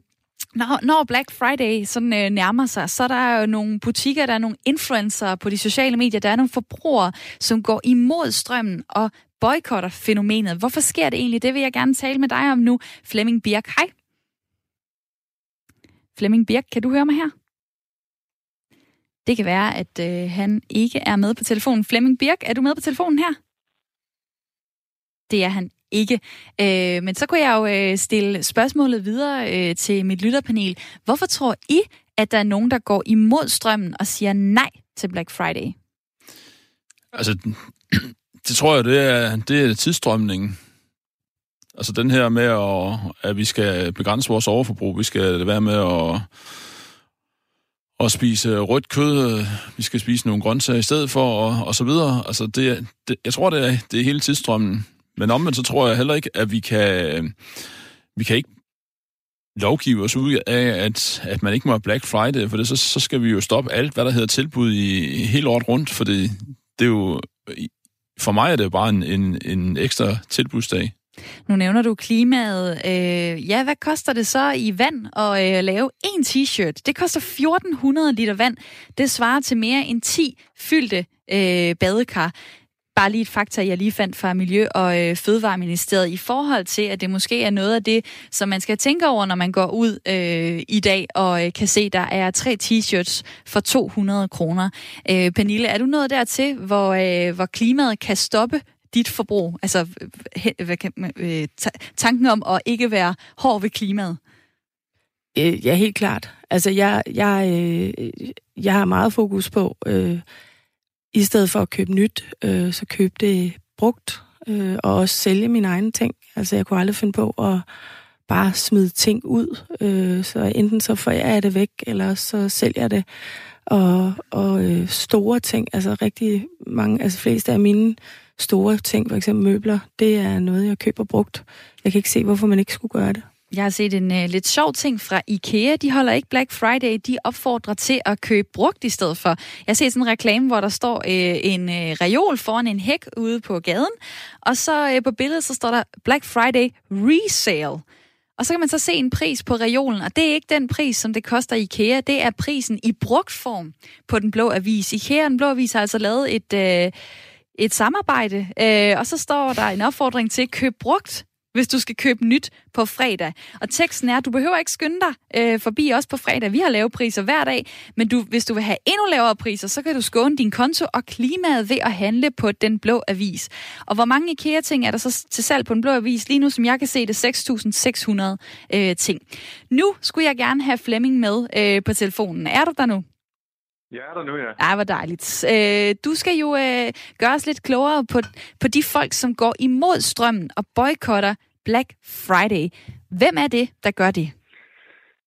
når, når Black Friday sådan øh, nærmer sig, så er der jo nogle butikker, der er nogle influencer på de sociale medier, der er nogle forbrugere, som går imod strømmen og boykotter fænomenet. Hvorfor sker det egentlig? Det vil jeg gerne tale med dig om nu. Flemming Birk, hej. Flemming Birk, kan du høre mig her? Det kan være, at øh, han ikke er med på telefonen. Flemming Birk, er du med på telefonen her? Det er han ikke. Øh, men så kunne jeg jo øh, stille spørgsmålet videre øh, til mit lytterpanel. Hvorfor tror I, at der er nogen, der går imod strømmen og siger nej til Black Friday?
Altså, [clears throat] det tror jeg, det er, det er tidsstrømningen. Altså den her med, at, at vi skal begrænse vores overforbrug, vi skal være med at, at spise rødt kød, vi skal spise nogle grøntsager i stedet for, og, og så videre. Altså det, det, jeg tror, det er, det er hele tidsstrømmen. Men omvendt så tror jeg heller ikke, at vi kan, vi kan ikke lovgive os ud af, at, at man ikke må have Black Friday, for det, så, så skal vi jo stoppe alt, hvad der hedder tilbud i, i hele året rundt, for det, det er jo, for mig er det jo bare en, en, en ekstra tilbudsdag.
Nu nævner du klimaet. Øh, ja, hvad koster det så i vand at øh, lave en t-shirt? Det koster 1400 liter vand. Det svarer til mere end 10 fyldte øh, badekar. Bare lige et fakta, jeg lige fandt fra Miljø- og øh, Fødevareministeriet i forhold til, at det måske er noget af det, som man skal tænke over, når man går ud øh, i dag og øh, kan se, der er tre t-shirts for 200 kroner. Øh, Pernille, er du nået dertil, hvor, øh, hvor klimaet kan stoppe dit forbrug? Altså øh, hvad kan, øh, tanken om at ikke være hård ved klimaet?
Øh, Ja, helt klart. Altså, jeg, jeg, øh, jeg har meget fokus på, øh, i stedet for at købe nyt, øh, så købe det brugt, øh, og også sælge mine egne ting. Altså, jeg kunne aldrig finde på at bare smide ting ud. Øh, så enten så får jeg det væk, eller så sælger jeg det. Og, og øh, store ting, altså rigtig mange, altså fleste af mine store ting, for eksempel møbler, det er noget, jeg køber brugt. Jeg kan ikke se, hvorfor man ikke skulle gøre det.
Jeg har set en uh, lidt sjov ting fra IKEA. De holder ikke Black Friday. De opfordrer til at købe brugt i stedet for. Jeg har set sådan en reklame, hvor der står uh, en uh, reol foran en hæk ude på gaden. Og så uh, på billedet, så står der Black Friday Resale. Og så kan man så se en pris på reolen, og det er ikke den pris, som det koster i IKEA. Det er prisen i brugt form på den blå avis. IKEA den blå avis har altså lavet et, øh, et samarbejde, øh, og så står der en opfordring til at købe brugt hvis du skal købe nyt på fredag. Og teksten er, du behøver ikke skynde dig øh, forbi os på fredag. Vi har lave priser hver dag, men du, hvis du vil have endnu lavere priser, så kan du skåne din konto og klimaet ved at handle på Den Blå Avis. Og hvor mange IKEA-ting er der så til salg på Den Blå Avis? Lige nu, som jeg kan se, det er 6.600 øh, ting. Nu skulle jeg gerne have Flemming med øh, på telefonen. Er du der nu?
Jeg er der nu, ja.
Ej, hvor dejligt. Øh, du skal jo øh, gøre os lidt klogere på, på de folk, som går imod strømmen og boykotter Black Friday. Hvem er det, der gør det?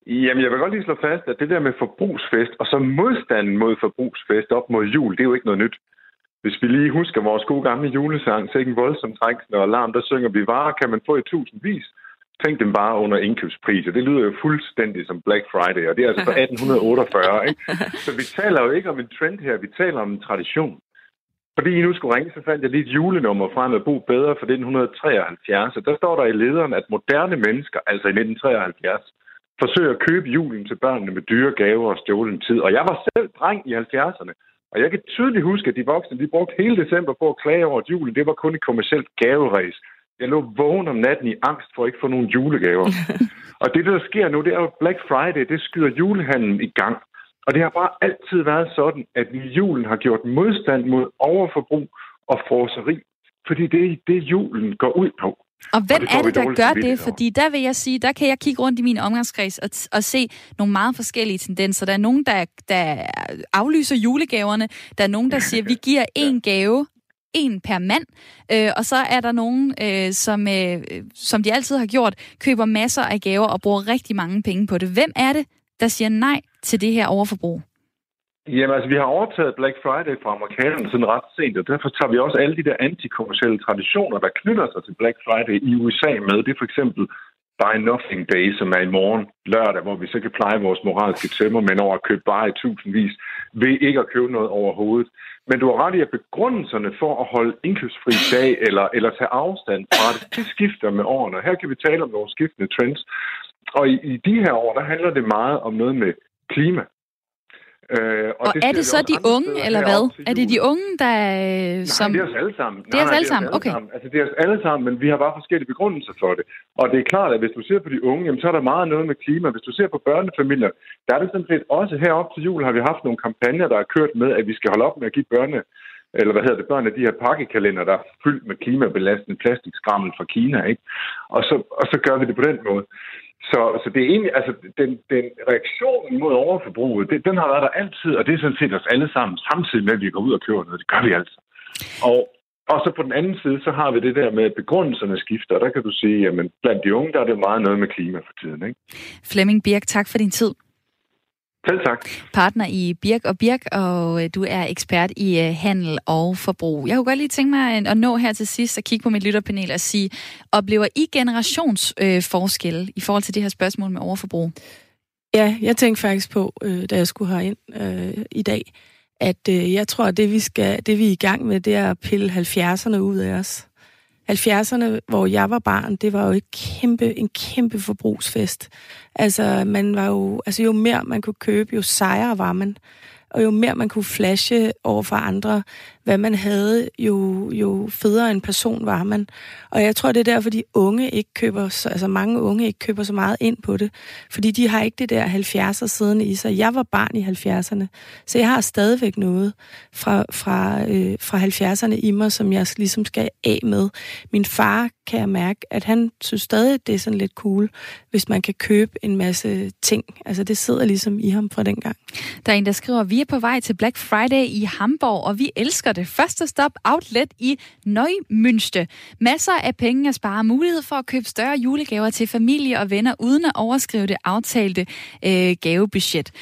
Jamen, jeg vil godt lige slå fast, at det der med forbrugsfest, og så modstanden mod forbrugsfest op mod jul, det er jo ikke noget nyt. Hvis vi lige husker vores gode gamle julesang, så ikke en voldsom trængsel og alarm, der synger vi varer, kan man få i tusindvis. Tænk dem bare under indkøbspriser. Det lyder jo fuldstændig som Black Friday, og det er altså fra 1848. Ikke? [laughs] Så vi taler jo ikke om en trend her, vi taler om en tradition. Fordi I nu skulle ringe, så fandt jeg lige et julenummer fra med Bo Bedre for 1973. Og der står der i lederen, at moderne mennesker, altså i 1973, forsøger at købe julen til børnene med dyre gaver og stjålen tid. Og jeg var selv dreng i 70'erne. Og jeg kan tydeligt huske, at de voksne de brugte hele december på at klage over, at julen det var kun et kommersielt gaveræs. Jeg lå vågen om natten i angst for at ikke få nogen julegaver. [laughs] og det, der sker nu, det er jo Black Friday, det skyder julehandlen i gang. Og det har bare altid været sådan, at vi i julen har gjort modstand mod overforbrug og forseri, fordi det er det, julen går ud på.
Og hvem og det er det, der gør det? Fordi der vil jeg sige, der kan jeg kigge rundt i min omgangskreds og, og se nogle meget forskellige tendenser. Der er nogen, der, der aflyser julegaverne. Der er nogen, der siger, vi giver [laughs] en gave en per mand. Øh, og så er der nogen, øh, som, øh, som de altid har gjort, køber masser af gaver og bruger rigtig mange penge på det. Hvem er det, der siger nej til det her overforbrug?
Jamen altså, vi har overtaget Black Friday fra amerikanerne sådan ret sent, og derfor tager vi også alle de der antikommercielle traditioner, der knytter sig til Black Friday i USA med. Det er for eksempel Buy Nothing Day, som er i morgen lørdag, hvor vi så kan pleje vores moralske tømmer, men over at købe bare i tusindvis, ved ikke at købe noget overhovedet. Men du har ret i, at begrundelserne for at holde indkøbsfri dag eller, eller tage afstand fra det, det skifter med årene. Her kan vi tale om nogle skiftende trends. Og i, i de her år, der handler det meget om noget med klima.
Øh, og, og det er det så de unge, eller hvad? Er det de unge, der...
Øh,
som...
Nej, det er os alle sammen.
Det er os alle sammen, okay.
Sammen. Altså, det er os alle sammen, men vi har bare forskellige begrundelser for det. Og det er klart, at hvis du ser på de unge, jamen, så er der meget noget med klima. Hvis du ser på børnefamilier, der er det sådan set også herop til jul, har vi haft nogle kampagner, der er kørt med, at vi skal holde op med at give børne eller hvad hedder det, børnene, de her pakkekalender, der er fyldt med klimabelastende plastikskrammel fra Kina, ikke? Og så, og så gør vi det på den måde. Så, så det er egentlig, altså, den, den reaktionen mod overforbruget, det, den har været der altid, og det er sådan set os alle sammen, samtidig med, at vi går ud og køber noget. Det gør vi altså. Og, og så på den anden side, så har vi det der med, at begrundelserne skifter, og der kan du sige, at blandt de unge, der er det meget noget med klima for tiden. Ikke?
Flemming Birk, tak for din tid.
Selv tak.
Partner i Birk og Birk, og øh, du er ekspert i øh, handel og forbrug. Jeg kunne godt lige tænke mig at nå her til sidst og kigge på mit lytterpanel og sige, oplever I generationsforskelle øh, i forhold til det her spørgsmål med overforbrug?
Ja, jeg tænkte faktisk på, øh, da jeg skulle herind øh, i dag, at øh, jeg tror, at det vi, skal, det vi er i gang med, det er at pille 70'erne ud af os. 70'erne, hvor jeg var barn, det var jo et kæmpe, en kæmpe forbrugsfest. Altså, man var jo, altså, jo mere man kunne købe, jo sejere var man. Og jo mere man kunne flashe over for andre, hvad man havde, jo, jo federe en person var man. Og jeg tror, det er derfor, de unge ikke køber, så, altså mange unge ikke køber så meget ind på det. Fordi de har ikke det der 70'er siddende i sig. Jeg var barn i 70'erne, så jeg har stadigvæk noget fra, fra, øh, fra 70'erne i mig, som jeg ligesom skal af med. Min far kan jeg mærke, at han synes stadig, det er sådan lidt cool, hvis man kan købe en masse ting. Altså det sidder ligesom i ham fra den gang.
Der er en, der skriver, vi er på vej til Black Friday i Hamburg, og vi elsker det. Første stop outlet i Neumünster. Masser af penge at spare. Mulighed for at købe større julegaver til familie og venner, uden at overskrive det aftalte øh, gavebudget.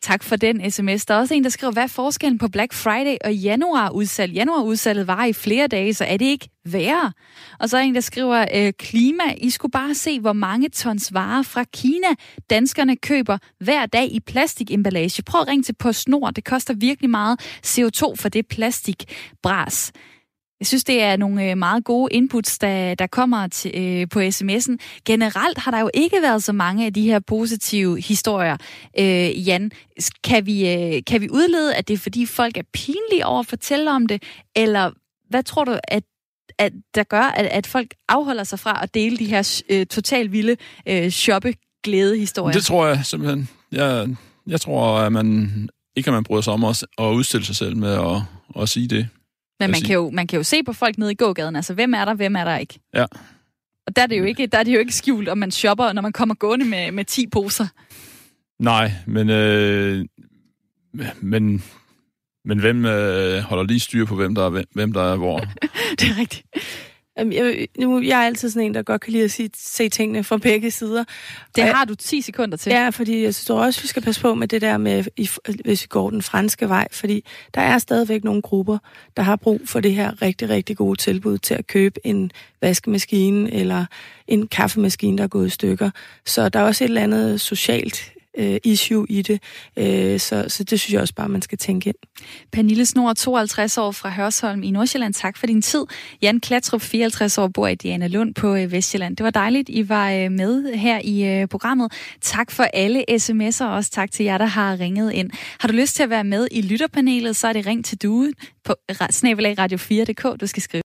Tak for den sms. Der er også en, der skriver, hvad er forskellen på Black Friday og januarudsalg? Januarudsalget var i flere dage, så er det ikke værre? Og så er en, der skriver, øh, klima, I skulle bare se, hvor mange tons varer fra Kina danskerne køber hver dag i plastikemballage. Prøv at ringe til PostNord, det koster virkelig meget CO2 for det plastikbras. Jeg synes, det er nogle øh, meget gode inputs, der, der kommer til, øh, på sms'en. Generelt har der jo ikke været så mange af de her positive historier. Øh, Jan, kan vi, øh, kan vi udlede, at det er fordi folk er pinlige over at fortælle om det, eller hvad tror du, at at der gør, at, at folk afholder sig fra at dele de her øh, totalt vilde øh, shoppe-glæde-historier?
Det tror jeg simpelthen. Jeg, jeg tror, at man ikke at man bryder sig om at, at udstille sig selv med at, at sige det.
Men man kan, jo, man kan jo se på folk nede i gågaden, altså hvem er der, hvem er der ikke?
Ja.
Og der er det jo ikke, der er det jo ikke skjult, om man shopper, når man kommer gående med, med 10 poser.
Nej, men, øh, men, men hvem øh, holder lige styr på, hvem der er, hvem der er hvor? [laughs]
det er rigtigt.
Jeg, nu, jeg er altid sådan en, der godt kan lide at sige, se tingene fra begge sider.
Det har du 10 sekunder til.
Ja, fordi jeg tror også, vi skal passe på med det der med, hvis vi går den franske vej, fordi der er stadigvæk nogle grupper, der har brug for det her rigtig, rigtig gode tilbud til at købe en vaskemaskine eller en kaffemaskine, der er gået i stykker. Så der er også et eller andet socialt øh, issue i det. Øh, så, så det synes jeg også bare, man skal tænke ind.
Pernille Snor, 52 år fra Hørsholm i Nordsjælland. Tak for din tid. Jan Klatrup, 54 år, bor i Diana Lund på øh, Vestjylland. Det var dejligt, I var øh, med her i øh, programmet. Tak for alle sms'er, og også tak til jer, der har ringet ind. Har du lyst til at være med i lytterpanelet, så er det ring til due på snabelagradio4.dk. Du skal skrive